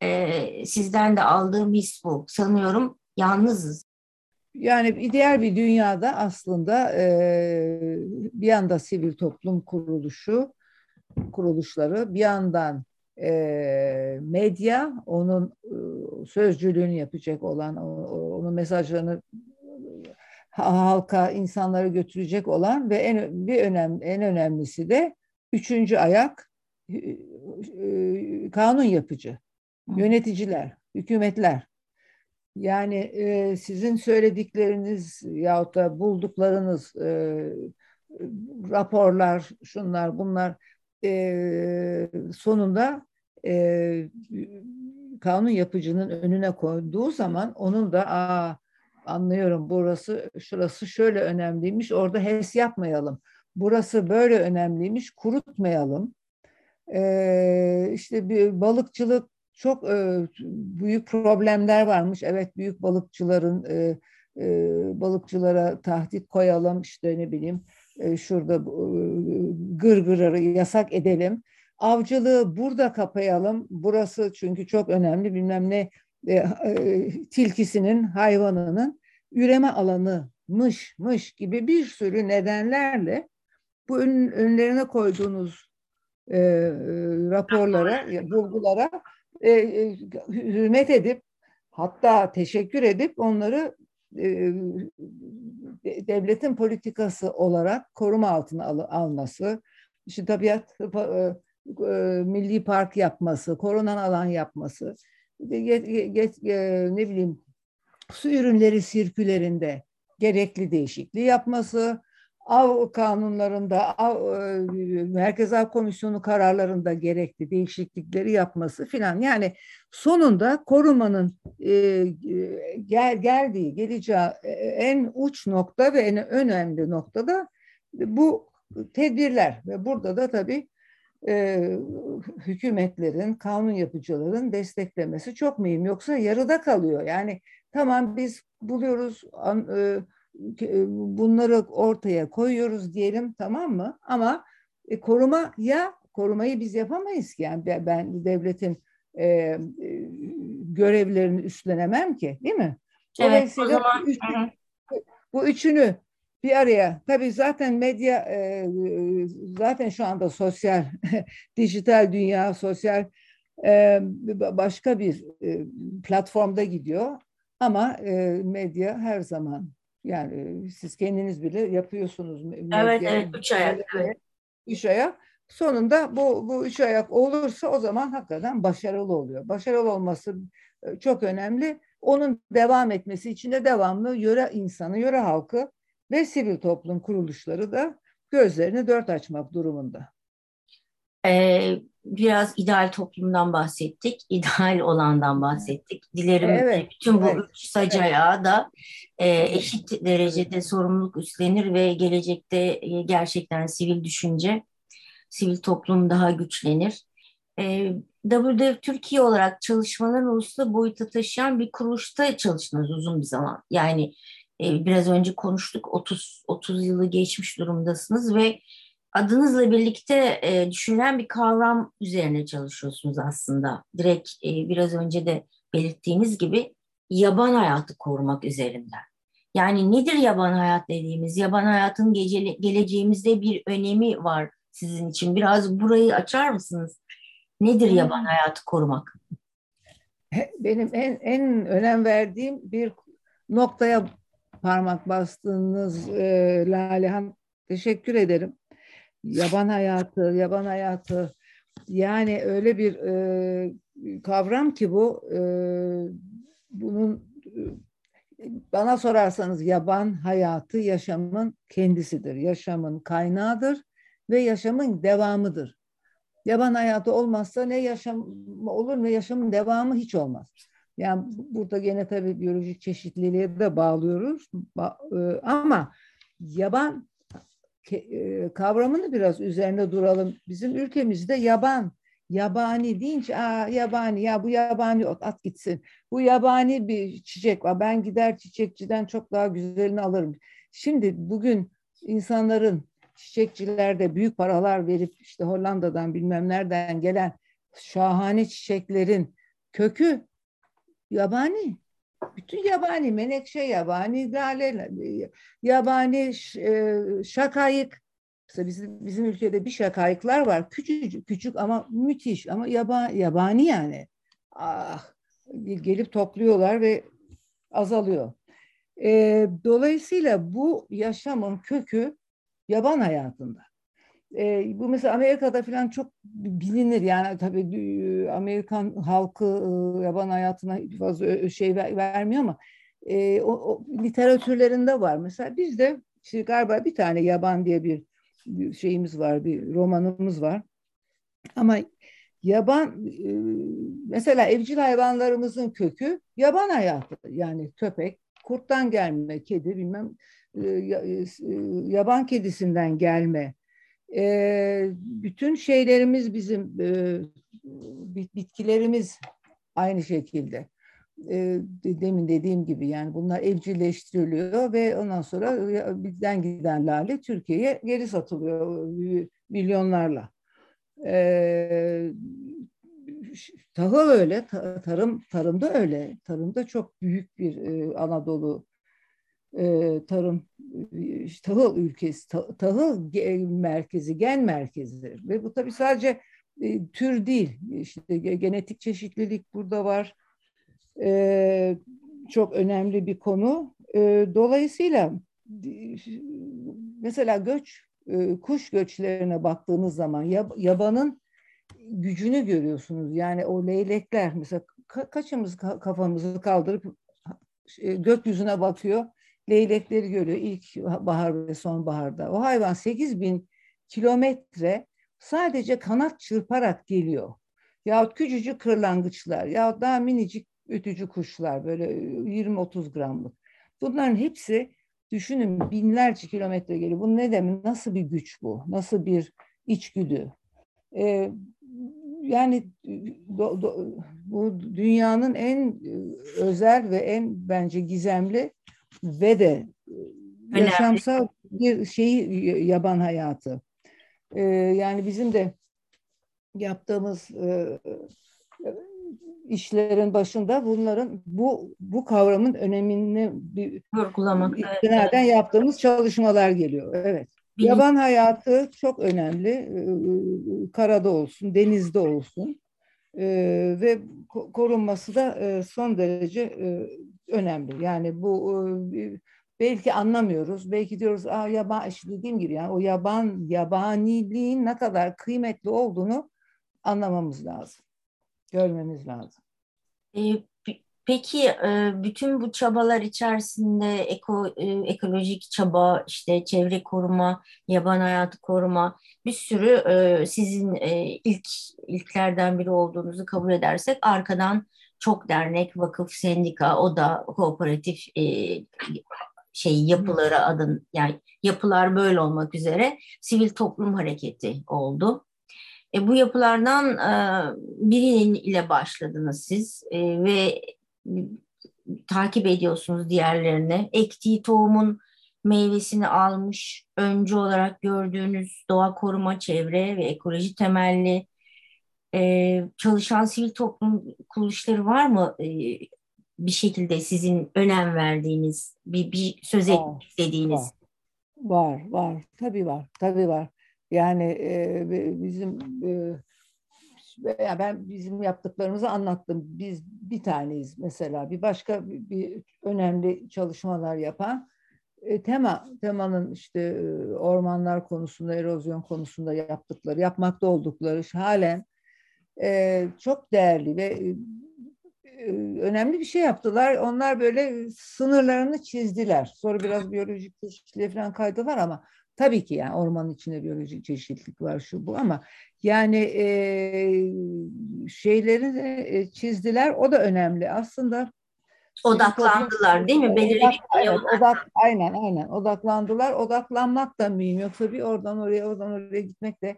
e, sizden de aldığım his bu. Sanıyorum yalnızız. Yani diğer bir dünyada aslında e, bir yanda sivil toplum kuruluşu, kuruluşları, bir yandan e, medya, onun e, sözcülüğünü yapacak olan, onun mesajlarını halka, insanlara götürecek olan ve en bir önemli en önemlisi de üçüncü ayak e, e, kanun yapıcı yöneticiler, hükümetler. Yani e, sizin söyledikleriniz yahut da bulduklarınız, e, raporlar, şunlar bunlar e, sonunda e, kanun yapıcının önüne koyduğu zaman onun da Aa, anlıyorum burası şurası şöyle önemliymiş orada HES yapmayalım. Burası böyle önemliymiş kurutmayalım. Ee, işte bir balıkçılık çok e, büyük problemler varmış. Evet büyük balıkçıların e, e, balıkçılara tahdit koyalım işte ne bileyim e, şurada e, gırgırları yasak edelim. Avcılığı burada kapayalım. Burası çünkü çok önemli bilmem ne e, e, tilkisinin hayvanının üreme alanı gibi bir sürü nedenlerle bu ön, önlerine koyduğunuz e, raporlara, bulgulara e, e, hürmet edip hatta teşekkür edip onları e, devletin politikası olarak koruma altına al, alması, işte tabiat e, e, milli park yapması, korunan alan yapması, get, get, e, ne bileyim su ürünleri sirkülerinde gerekli değişikliği yapması, av kanunlarında, av, e, Merkez Av Komisyonu kararlarında gerekli değişiklikleri yapması filan. Yani sonunda korumanın e, gel, geldiği, geleceği e, en uç nokta ve en önemli noktada bu tedbirler ve burada da tabii e, hükümetlerin, kanun yapıcıların desteklemesi çok mühim. Yoksa yarıda kalıyor. Yani tamam biz buluyoruz, an, e, e, bunları ortaya koyuyoruz diyelim tamam mı? Ama e, koruma ya korumayı biz yapamayız ki. Yani ben devletin e, e, görevlerini üstlenemem ki değil mi? Evet, o zaman, üç, bu üçünü bir araya tabii zaten medya e, zaten şu anda sosyal <laughs> dijital dünya sosyal e, başka bir e, platformda gidiyor ama e, medya her zaman yani siz kendiniz bile yapıyorsunuz. Evet, evet, üç ayak. Evet. Üç ayak. Sonunda bu, bu üç ayak olursa o zaman hakikaten başarılı oluyor. Başarılı olması çok önemli. Onun devam etmesi için de devamlı yöre insanı, yöre halkı ve sivil toplum kuruluşları da gözlerini dört açmak durumunda. Ee, biraz ideal toplumdan bahsettik, <laughs> ideal olandan bahsettik. Dilerim evet, bütün bu evet, üç sacaya evet. da e, eşit derecede sorumluluk üstlenir ve gelecekte e, gerçekten sivil düşünce, sivil toplum daha güçlenir. E, WWF Türkiye olarak çalışmaların uluslu boyuta taşıyan bir kuruluşta çalıştınız uzun bir zaman. Yani e, biraz önce konuştuk 30 30 yılı geçmiş durumdasınız ve adınızla birlikte e, düşünülen bir kavram üzerine çalışıyorsunuz aslında. Direkt e, biraz önce de belirttiğiniz gibi yaban hayatı korumak üzerinden. Yani nedir yaban hayat dediğimiz? Yaban hayatın gece, geleceğimizde bir önemi var sizin için. Biraz burayı açar mısınız? Nedir hmm. yaban hayatı korumak? Benim en, en önem verdiğim bir noktaya parmak bastığınız e, Lalehan teşekkür ederim. Yaban hayatı, yaban hayatı yani öyle bir e, kavram ki bu e, bunun bana sorarsanız yaban hayatı yaşamın kendisidir. Yaşamın kaynağıdır ve yaşamın devamıdır. Yaban hayatı olmazsa ne yaşam olur ne yaşamın devamı hiç olmaz. Yani burada gene tabii biyolojik çeşitliliğe de bağlıyoruz. E, ama yaban e, kavramını biraz üzerinde duralım. Bizim ülkemizde yaban Yabani deyince Aa, yabani ya bu yabani ot at gitsin. Bu yabani bir çiçek var. Ben gider çiçekçiden çok daha güzelini alırım. Şimdi bugün insanların çiçekçilerde büyük paralar verip işte Hollanda'dan bilmem nereden gelen şahane çiçeklerin kökü yabani. Bütün yabani, menekşe yabani, lale yabani, e, şakayık, Mesela bizim, bizim ülkede bir şakayıklar var. Küçücük, küçük ama müthiş ama yaba, yabani yani. Ah, gelip topluyorlar ve azalıyor. E, dolayısıyla bu yaşamın kökü yaban hayatında. E, bu mesela Amerika'da falan çok bilinir yani tabii Amerikan halkı e, yaban hayatına fazla şey vermiyor ama e, o, o literatürlerinde var. Mesela bizde işte galiba bir tane yaban diye bir şeyimiz var, bir romanımız var. Ama yaban e, mesela evcil hayvanlarımızın kökü yaban hayatı. Yani köpek, kurttan gelme, kedi bilmem e, e, yaban kedisinden gelme. Bütün şeylerimiz bizim bitkilerimiz aynı şekilde e, demin dediğim gibi yani bunlar evcilleştiriliyor ve ondan sonra bizden giden lale Türkiye'ye geri satılıyor milyonlarla. E, tahıl öyle, tarım tarımda öyle. Tarımda çok büyük bir e, Anadolu e, tarım tahıl ülkesi, tahıl merkezi, gen merkezidir. Ve bu tabii sadece e, tür değil. İşte genetik çeşitlilik burada var e, çok önemli bir konu. E, dolayısıyla mesela göç, e, kuş göçlerine baktığınız zaman yab, yabanın gücünü görüyorsunuz. Yani o leylekler mesela ka, kaçımız kafamızı kaldırıp e, gökyüzüne bakıyor, leylekleri görüyor ilk bahar ve sonbaharda. O hayvan 8 bin kilometre sadece kanat çırparak geliyor. Yahut küçücük kırlangıçlar, yahut daha minicik ötücü kuşlar böyle 20-30 gramlık. Bunların hepsi düşünün binlerce kilometre geliyor. Bu ne demek? Nasıl bir güç bu? Nasıl bir içgüdü? Ee, yani do, do, bu dünyanın en özel ve en bence gizemli ve de Önemli. yaşamsal bir şeyi yaban hayatı. Ee, yani bizim de yaptığımız e, işlerin başında bunların bu bu kavramın önemini bir vurgulamak nereden evet. yaptığımız çalışmalar geliyor. Evet. Bilim. Yaban hayatı çok önemli. Ee, karada olsun, denizde olsun. Ee, ve korunması da e, son derece e, önemli. Yani bu e, belki anlamıyoruz. Belki diyoruz Aa, yaban, işte dediğim gibi yani o yaban yabaniliğin ne kadar kıymetli olduğunu anlamamız lazım görmemiz lazım. E, peki e, bütün bu çabalar içerisinde eko, ekolojik çaba, işte çevre koruma, yaban hayatı koruma bir sürü sizin ilk ilklerden biri olduğunuzu kabul edersek arkadan çok dernek, vakıf, sendika, o da kooperatif şey yapıları adın yani yapılar böyle olmak üzere sivil toplum hareketi oldu. E, bu yapılardan e, birinin ile başladınız siz e, ve takip ediyorsunuz diğerlerini. Ektiği tohumun meyvesini almış, öncü olarak gördüğünüz doğa koruma, çevre ve ekoloji temelli e, çalışan sivil toplum kuruluşları var mı? E, bir şekilde sizin önem verdiğiniz, bir, bir söz etmek istediğiniz? Var, var, var. Tabii var, tabii var. Yani e, bizim e, ben bizim yaptıklarımızı anlattım. Biz bir taneyiz mesela. Bir başka bir, bir önemli çalışmalar yapan e, tema temanın işte e, ormanlar konusunda, erozyon konusunda yaptıkları, yapmakta oldukları halen e, çok değerli ve e, önemli bir şey yaptılar. Onlar böyle sınırlarını çizdiler. Sonra biraz biyolojik çeşitliliğe falan kaydılar ama tabii ki yani ormanın içinde biyolojik çeşitlilik var şu bu ama yani e, şeyleri çizdiler. O da önemli. Aslında odaklandılar değil mi? Belirli odak, evet, odak, aynen aynen odaklandılar. Odaklanmak da mühim. Yoksa bir oradan oraya oradan oraya gitmek de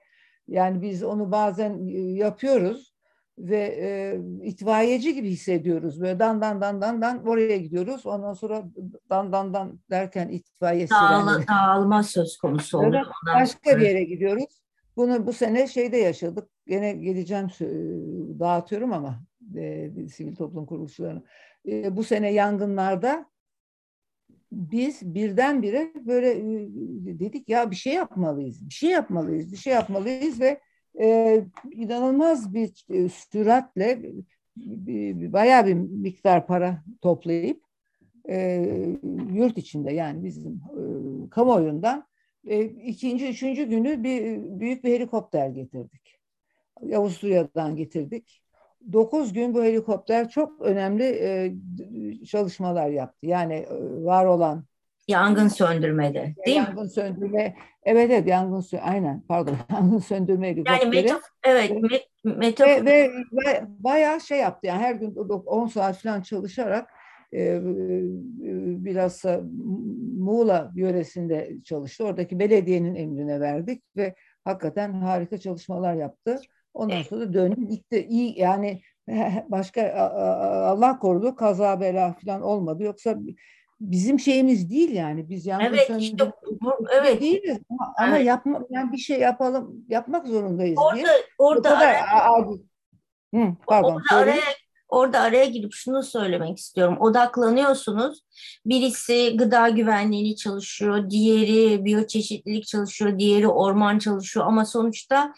yani biz onu bazen yapıyoruz ve e, itfaiyeci gibi hissediyoruz. Böyle dan dan dan dan dan oraya gidiyoruz. Ondan sonra dan dan dan derken itfaiye Dağıl, dağılma söz konusu oluyor. Başka bir yere gidiyoruz. Bunu bu sene şeyde yaşadık. Gene geleceğim dağıtıyorum ama e, sivil toplum kuruluşlarını. E, bu sene yangınlarda biz birdenbire böyle e, dedik ya bir şey yapmalıyız, bir şey yapmalıyız, bir şey yapmalıyız ve e, inanılmaz bir e, süratle bayağı bir miktar para toplayıp e, yurt içinde yani bizim e, kamuoyundan e, ikinci, üçüncü günü bir büyük bir helikopter getirdik. Avusturya'dan getirdik. Dokuz gün bu helikopter çok önemli e, çalışmalar yaptı. Yani e, var olan Yangın söndürmede değil yangın mi? Yangın söndürme, evet evet yangın söndürme, aynen pardon <laughs> yangın söndürme helikopteri. Yani metaf evet met metafor. Ve, ve, ve bayağı şey yaptı yani her gün 10 saat falan çalışarak e, e bilhassa Muğla yöresinde çalıştı. Oradaki belediyenin emrine verdik ve hakikaten harika çalışmalar yaptı. Ondan sonra döndü gitti. İyi yani <laughs> başka Allah korudu kaza bela falan olmadı. Yoksa bizim şeyimiz değil yani. Biz yangın evet, işte, bu, evet. değiliz ama, evet. ama yapma, yani bir şey yapalım, yapmak zorundayız orada, diye. Orada, kadar araya, Hı, pardon, orada araya, orada araya girip şunu söylemek istiyorum. Odaklanıyorsunuz. Birisi gıda güvenliğini çalışıyor, diğeri biyoçeşitlilik çalışıyor, diğeri orman çalışıyor ama sonuçta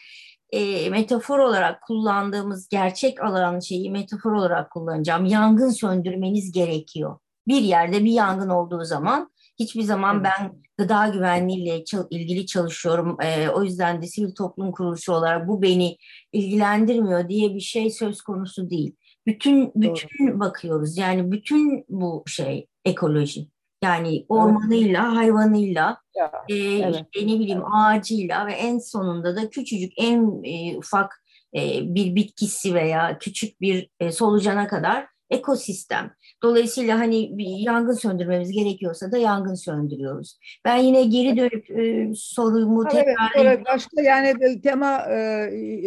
e, metafor olarak kullandığımız gerçek alan şeyi metafor olarak kullanacağım. Yangın söndürmeniz gerekiyor bir yerde bir yangın olduğu zaman hiçbir zaman ben gıda güvenliğiyle ilgili çalışıyorum. E, o yüzden de sivil toplum kuruluşu olarak bu beni ilgilendirmiyor diye bir şey söz konusu değil. Bütün bütün Doğru. bakıyoruz. Yani bütün bu şey ekoloji. Yani ormanıyla, evet. hayvanıyla, ya, e, evet. işte ne bileyim ağacıyla ve en sonunda da küçücük en e, ufak e, bir bitkisi veya küçük bir e, solucana kadar ekosistem. Dolayısıyla hani bir yangın söndürmemiz gerekiyorsa da yangın söndürüyoruz. Ben yine geri dönüp e, sorumu ha, tekrar... Evet, başka yani tema e,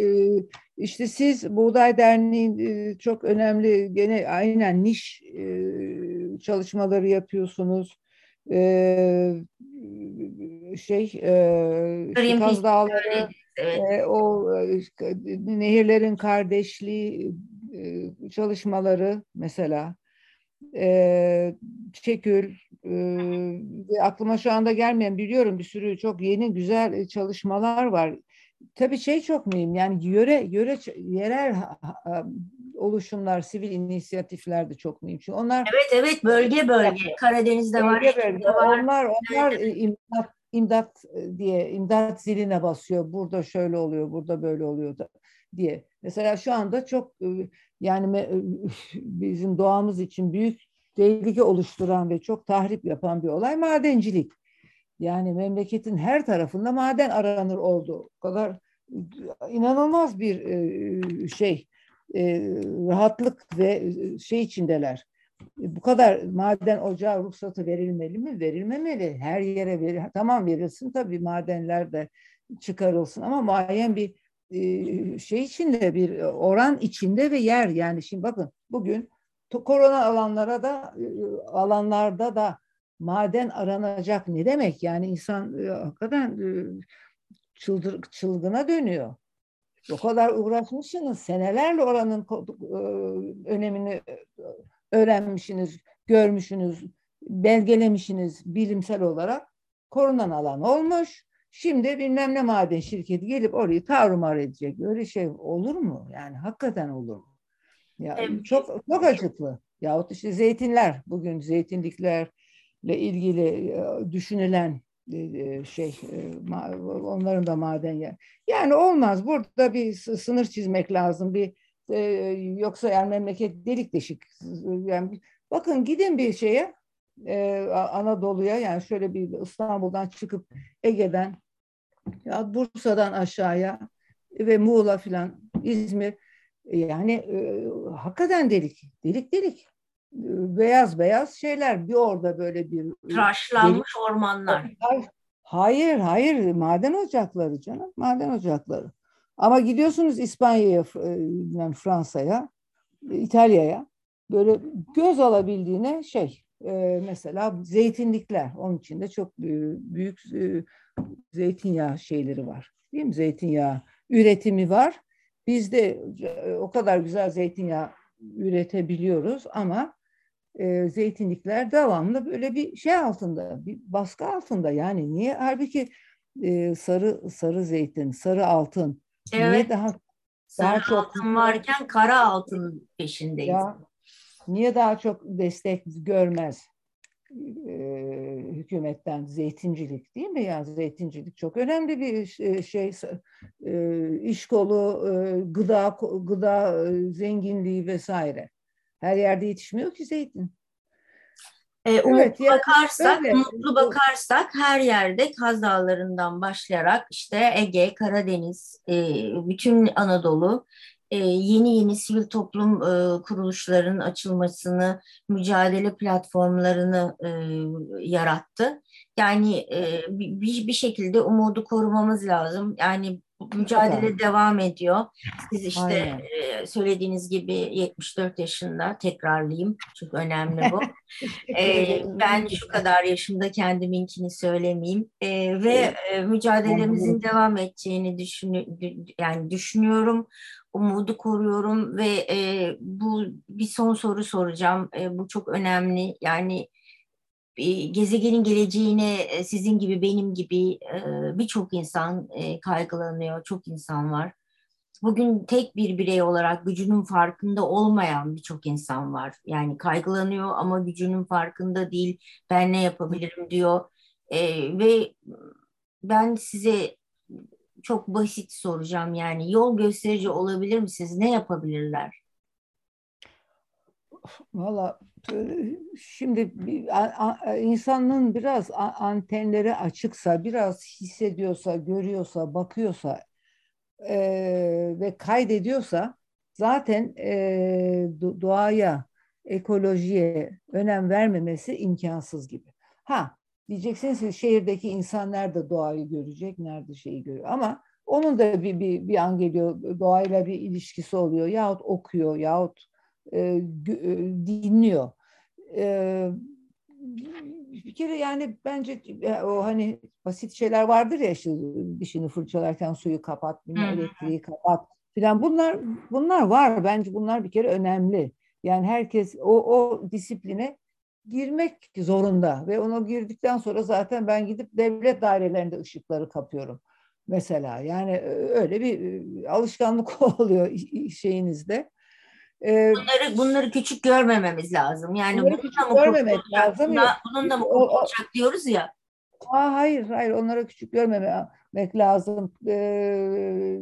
e, işte siz Buğday Derneği e, çok önemli gene aynen niş e, çalışmaları yapıyorsunuz. E, şey e, Kaz Dağları evet. e, o e, nehirlerin kardeşliği e, çalışmaları mesela e, Çekül e, aklıma şu anda gelmeyen biliyorum bir sürü çok yeni güzel çalışmalar var. Tabii şey çok mühim yani yöre yöre yerel oluşumlar, sivil inisiyatifler de çok mühim. Çünkü onlar Evet evet bölge bölge Karadeniz'de bölge, var. Bölge. var. Onlar onlar evet. imdat imdat diye imdat ziline basıyor. Burada şöyle oluyor, burada böyle oluyor da diye. Mesela şu anda çok yani <laughs> bizim doğamız için büyük tehlike oluşturan ve çok tahrip yapan bir olay madencilik. Yani memleketin her tarafında maden aranır oldu. O kadar inanılmaz bir şey rahatlık ve şey içindeler. Bu kadar maden ocağı ruhsatı verilmeli mi? Verilmemeli. Her yere verir. Tamam verilsin tabii madenler de çıkarılsın ama muayyen bir şey içinde bir oran içinde ve yer yani şimdi bakın bugün korona alanlara da alanlarda da maden aranacak ne demek yani insan hakikaten çıldır, çılgına dönüyor. O kadar uğraşmışsınız, senelerle oranın önemini öğrenmişsiniz, görmüşsünüz, belgelemişsiniz bilimsel olarak. Korunan alan olmuş. Şimdi bilmem ne maden şirketi gelip orayı tarumar edecek. Öyle şey olur mu? Yani hakikaten olur mu? Ya evet. çok çok acıklı. Yahut işte zeytinler bugün zeytinliklerle ilgili düşünülen şey onların da maden yer. Yani olmaz. Burada bir sınır çizmek lazım. Bir yoksa yani memleket delik deşik. Yani bakın gidin bir şeye Anadolu'ya yani şöyle bir İstanbul'dan çıkıp Ege'den ya Bursa'dan aşağıya ve Muğla filan İzmir yani e, hakikaten delik delik delik beyaz beyaz şeyler bir orada böyle bir tıraşlanmış ormanlar. Hayır hayır maden ocakları canım maden ocakları. Ama gidiyorsunuz İspanya'ya yani Fransa'ya İtalya'ya böyle göz alabildiğine şey mesela zeytinlikler onun içinde çok büyük zeytinyağı şeyleri var. Değil mi? Zeytinyağı üretimi var. Biz de o kadar güzel zeytinyağı üretebiliyoruz ama e, zeytinlikler devamlı böyle bir şey altında, bir baskı altında. Yani niye? Halbuki e, sarı sarı zeytin, sarı altın. Evet. Niye daha sarı daha çok altın varken kara altın peşindeyiz. Ya, niye daha çok destek görmez e, hükümetten zeytincilik değil mi? Yani zeytincilik çok önemli bir şey, e, iş kolu, e, gıda gıda e, zenginliği vesaire. Her yerde yetişmiyor ki zeytin. E, umutlu evet, bakarsak, öyle. umutlu bakarsak her yerde Kaz Dağları'ndan başlayarak işte Ege, Karadeniz, e, bütün Anadolu e, yeni yeni sivil toplum e, kuruluşlarının açılmasını, mücadele platformlarını e, yarattı. Yani e, bir, bir şekilde umudu korumamız lazım. Yani mücadele devam ediyor. Siz işte e, söylediğiniz gibi 74 yaşında tekrarlayayım. Çok önemli bu. <laughs> e, ben şu kadar yaşımda kendiminkini söylemeyeyim. E, ve e, mücadelemizin devam edeceğini düşün yani düşünüyorum. Umudu koruyorum ve e, bu bir son soru soracağım. E, bu çok önemli. Yani gezegenin geleceğine sizin gibi benim gibi birçok insan kaygılanıyor, çok insan var. Bugün tek bir birey olarak gücünün farkında olmayan birçok insan var. Yani kaygılanıyor ama gücünün farkında değil. Ben ne yapabilirim diyor. Ve ben size çok basit soracağım yani yol gösterici olabilir misiniz? Ne yapabilirler? Valla şimdi insanın biraz antenleri açıksa, biraz hissediyorsa, görüyorsa, bakıyorsa e, ve kaydediyorsa zaten e, doğaya, ekolojiye önem vermemesi imkansız gibi. Ha diyeceksiniz ki şehirdeki insan nerede doğayı görecek, nerede şeyi görüyor ama onun da bir, bir, bir an geliyor doğayla bir ilişkisi oluyor yahut okuyor yahut e, e, dinliyor. E, bir kere yani bence o hani basit şeyler vardır ya işte dişini fırçalarken suyu kapat, elektriği kapat filan bunlar bunlar var bence bunlar bir kere önemli. Yani herkes o o disipline girmek zorunda ve ona girdikten sonra zaten ben gidip devlet dairelerinde ışıkları kapıyorum mesela. Yani öyle bir alışkanlık <laughs> oluyor şeyinizde. Ee, bunları bunları küçük görmememiz lazım. Yani bununla küçük görmemek lazım. Bununla, bununla mı kurtulacak diyoruz ya. Aa, hayır, hayır. Onlara küçük görmemek lazım. Ee,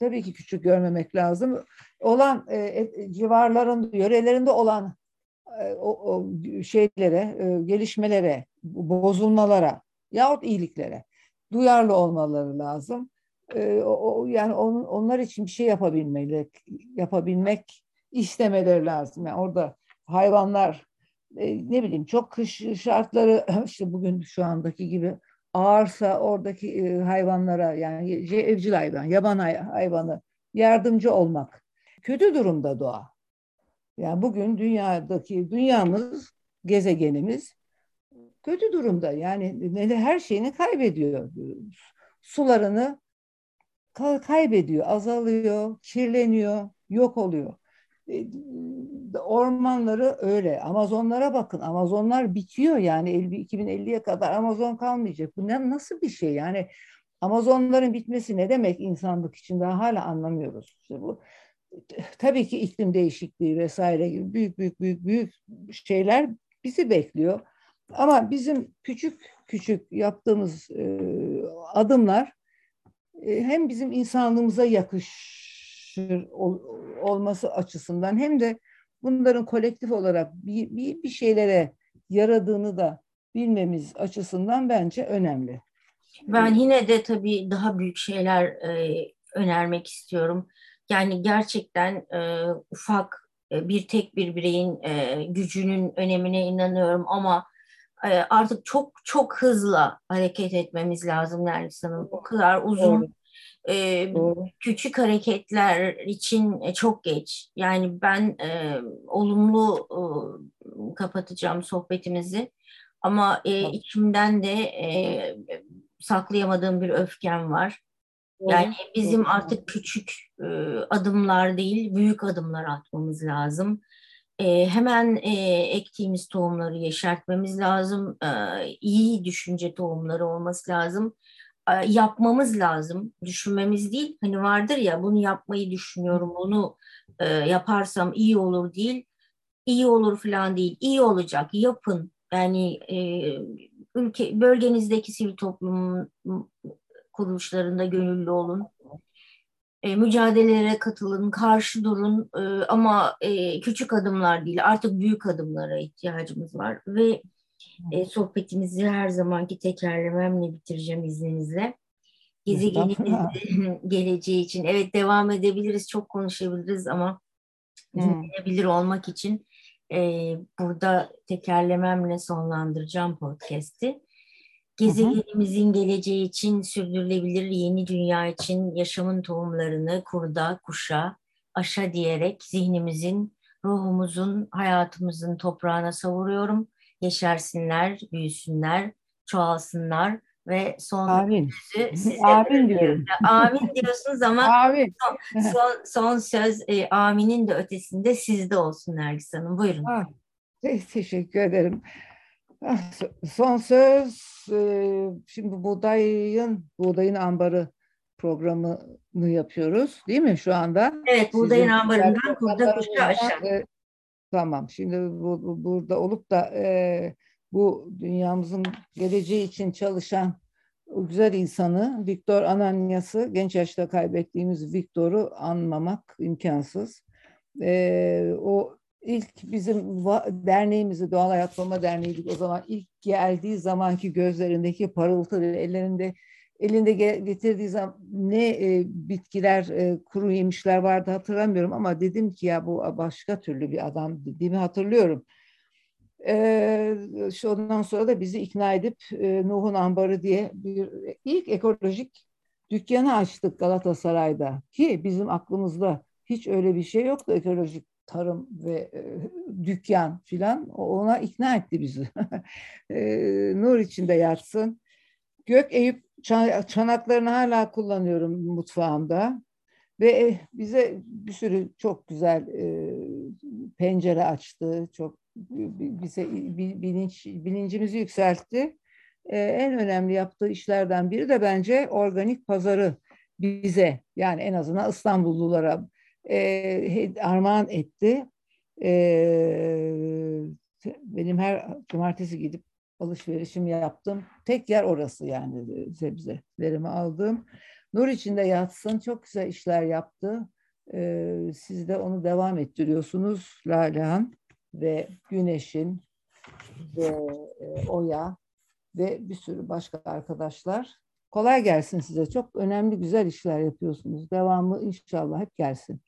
tabii ki küçük görmemek lazım. Olan e, e, civarların, yörelerinde olan e, o, o şeylere, e, gelişmelere, bozulmalara yahut iyiliklere duyarlı olmaları lazım. E, o, yani on, onlar için bir şey yapabilmeleri, yapabilmek istemeleri lazım. Yani orada hayvanlar e, ne bileyim çok kış şartları <clears throat> işte bugün şu andaki gibi ağırsa oradaki e, hayvanlara yani evcil hayvan, yaban hayvanı yardımcı olmak. Kötü durumda doğa. Yani bugün dünyadaki dünyamız, gezegenimiz kötü durumda. Yani her şeyini kaybediyor. Sularını kaybediyor, azalıyor, kirleniyor, yok oluyor. E, ormanları öyle. Amazonlara bakın. Amazonlar bitiyor yani 2050'ye kadar Amazon kalmayacak. Bu ne, nasıl bir şey? Yani Amazonların bitmesi ne demek insanlık için daha hala anlamıyoruz. İşte bu tabii ki iklim değişikliği vesaire gibi büyük büyük büyük büyük şeyler bizi bekliyor. Ama bizim küçük küçük yaptığımız e, adımlar e, hem bizim insanlığımıza yakışır ol, olması açısından hem de bunların kolektif olarak bir, bir, bir şeylere yaradığını da bilmemiz açısından bence önemli. Ben yine de tabii daha büyük şeyler e, önermek istiyorum. Yani gerçekten e, ufak e, bir tek bir bireyin e, gücünün önemine inanıyorum ama e, artık çok çok hızlı hareket etmemiz lazım Nergis Hanım. O kadar uzun e, küçük hareketler için e, çok geç. Yani ben e, olumlu e, kapatacağım sohbetimizi ama e, içimden de e, saklayamadığım bir öfkem var. Yani bizim artık küçük e, adımlar değil, büyük adımlar atmamız lazım. E, hemen e, ektiğimiz tohumları yeşertmemiz lazım. E, iyi düşünce tohumları olması lazım. E, yapmamız lazım. Düşünmemiz değil. Hani vardır ya bunu yapmayı düşünüyorum, bunu e, yaparsam iyi olur değil. İyi olur falan değil. İyi olacak, yapın. Yani e, ülke bölgenizdeki sivil toplum kuruluşlarında gönüllü olun. E, mücadelelere katılın, karşı durun e, ama e, küçük adımlar değil artık büyük adımlara ihtiyacımız var ve e, sohbetimizi her zamanki tekerlememle bitireceğim izninizle. Gezegenimizin <laughs> geleceği için evet devam edebiliriz, çok konuşabiliriz ama dinlenebilir olmak için e, burada tekerlememle sonlandıracağım podcast'i. Gezegenimizin geleceği için sürdürülebilir yeni dünya için yaşamın tohumlarını kurda, kuşa, aşa diyerek zihnimizin, ruhumuzun, hayatımızın toprağına savuruyorum. Yeşersinler, büyüsünler, çoğalsınlar ve son Amin. sözü size Amin diyorum. Amin diyorsunuz ama <laughs> Amin. Son, son, son söz e, aminin de ötesinde sizde olsun Nergis Hanım. Buyurun. Ha, teşekkür ederim. Ah, son söz, e, şimdi buğdayın, buğdayın ambarı programını yapıyoruz değil mi şu anda? Evet, buğdayın ambarından kurda kuşa aşağı. E, tamam, şimdi bu, bu, burada olup da e, bu dünyamızın geleceği için çalışan güzel insanı, Viktor Ananyas'ı, genç yaşta kaybettiğimiz Viktor'u anmamak imkansız. E, o ilk bizim derneğimizi Doğal Hayat Koruma Derneği'ydik o zaman ilk geldiği zamanki gözlerindeki parıltı ellerinde elinde getirdiği zaman ne e, bitkiler, e, kuru yemişler vardı hatırlamıyorum ama dedim ki ya bu başka türlü bir adam dediğimi hatırlıyorum. E, şu ondan sonra da bizi ikna edip e, Nuh'un Ambarı diye bir ilk ekolojik dükkanı açtık Galatasaray'da ki bizim aklımızda hiç öyle bir şey yoktu ekolojik tarım ve e, dükkan filan ona ikna etti bizi. <laughs> e, nur içinde yatsın. Gök Eyüp çanaklarını hala kullanıyorum mutfağımda. Ve e, bize bir sürü çok güzel e, pencere açtı. Çok bize bilinç bilincimizi yükseltti. E, en önemli yaptığı işlerden biri de bence organik pazarı bize yani en azından İstanbullulara e, armağan etti. E, benim her cumartesi gidip alışverişim yaptım. Tek yer orası yani sebzelerimi aldım. Nur içinde yatsın. Çok güzel işler yaptı. E, siz de onu devam ettiriyorsunuz. Lalehan ve Güneş'in ve e, Oya ve bir sürü başka arkadaşlar. Kolay gelsin size. Çok önemli, güzel işler yapıyorsunuz. Devamı inşallah hep gelsin.